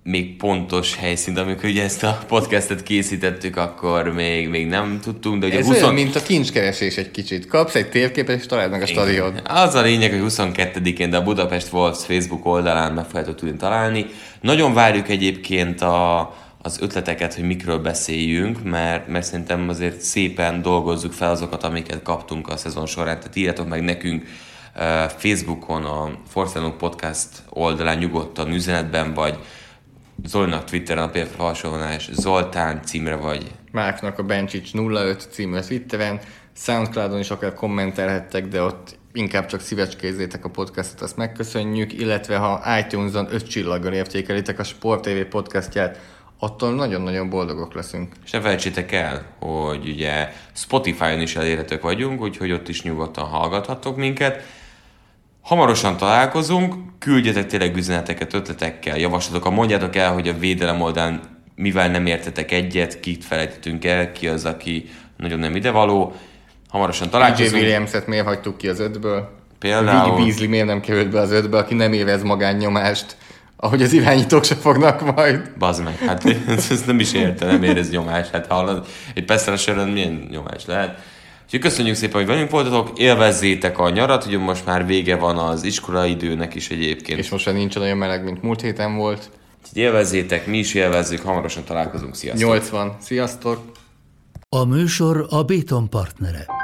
Speaker 1: még pontos helyszínt, amikor ugye ezt a podcastet készítettük, akkor még, még nem tudtunk, de ugye
Speaker 2: Ez
Speaker 1: 20...
Speaker 2: olyan, mint a kincskeresés egy kicsit. Kapsz egy térképet, és találd meg a stadion.
Speaker 1: Az a lényeg, hogy 22-én, de a Budapest Wolves Facebook oldalán meg fogjátok tudni találni. Nagyon várjuk egyébként a, az ötleteket, hogy mikről beszéljünk, mert, mert szerintem azért szépen dolgozzuk fel azokat, amiket kaptunk a szezon során. Tehát írjatok meg nekünk uh, Facebookon, a Forcello Podcast oldalán nyugodtan üzenetben, vagy Zolinak Twitteren a példafelsorolás Zoltán címre, vagy
Speaker 2: Márknak a Bencsics 05 című a Twitteren, Soundcloudon is akár kommentelhettek, de ott inkább csak szívecskézzétek a podcastot, azt megköszönjük, illetve ha iTunes-on 5 csillaggal értékelitek a Sport TV podcastját, attól nagyon-nagyon boldogok leszünk.
Speaker 1: És ne felejtsétek el, hogy ugye Spotify-on is elérhetők vagyunk, úgyhogy ott is nyugodtan hallgathattok minket. Hamarosan találkozunk, küldjetek tényleg üzeneteket, ötletekkel, javaslatokkal, mondjátok el, hogy a védelem oldalán mivel nem értetek egyet, kit felejtettünk el, ki az, aki nagyon nem idevaló. Hamarosan találkozunk.
Speaker 2: Williams-et miért hagytuk ki az ötből?
Speaker 1: Például-
Speaker 2: Willie Beasley miért nem került be az ötbe, aki nem érez magánnyomást, ahogy az irányítók se fognak majd.
Speaker 1: Bazd meg, hát ezt nem is érte, nem érez nyomást. Hát hallod, egy Pesztereseren milyen nyomás lehet. Úgyhogy köszönjük szépen, hogy velünk voltatok, élvezzétek a nyarat, ugye most már vége van az iskolai időnek is egyébként.
Speaker 2: És most már nincs olyan meleg, mint múlt héten volt.
Speaker 1: Úgyhogy élvezzétek, mi is élvezzük, hamarosan találkozunk, sziasztok!
Speaker 2: 80. Sziasztok!
Speaker 3: A műsor a Béton partnere.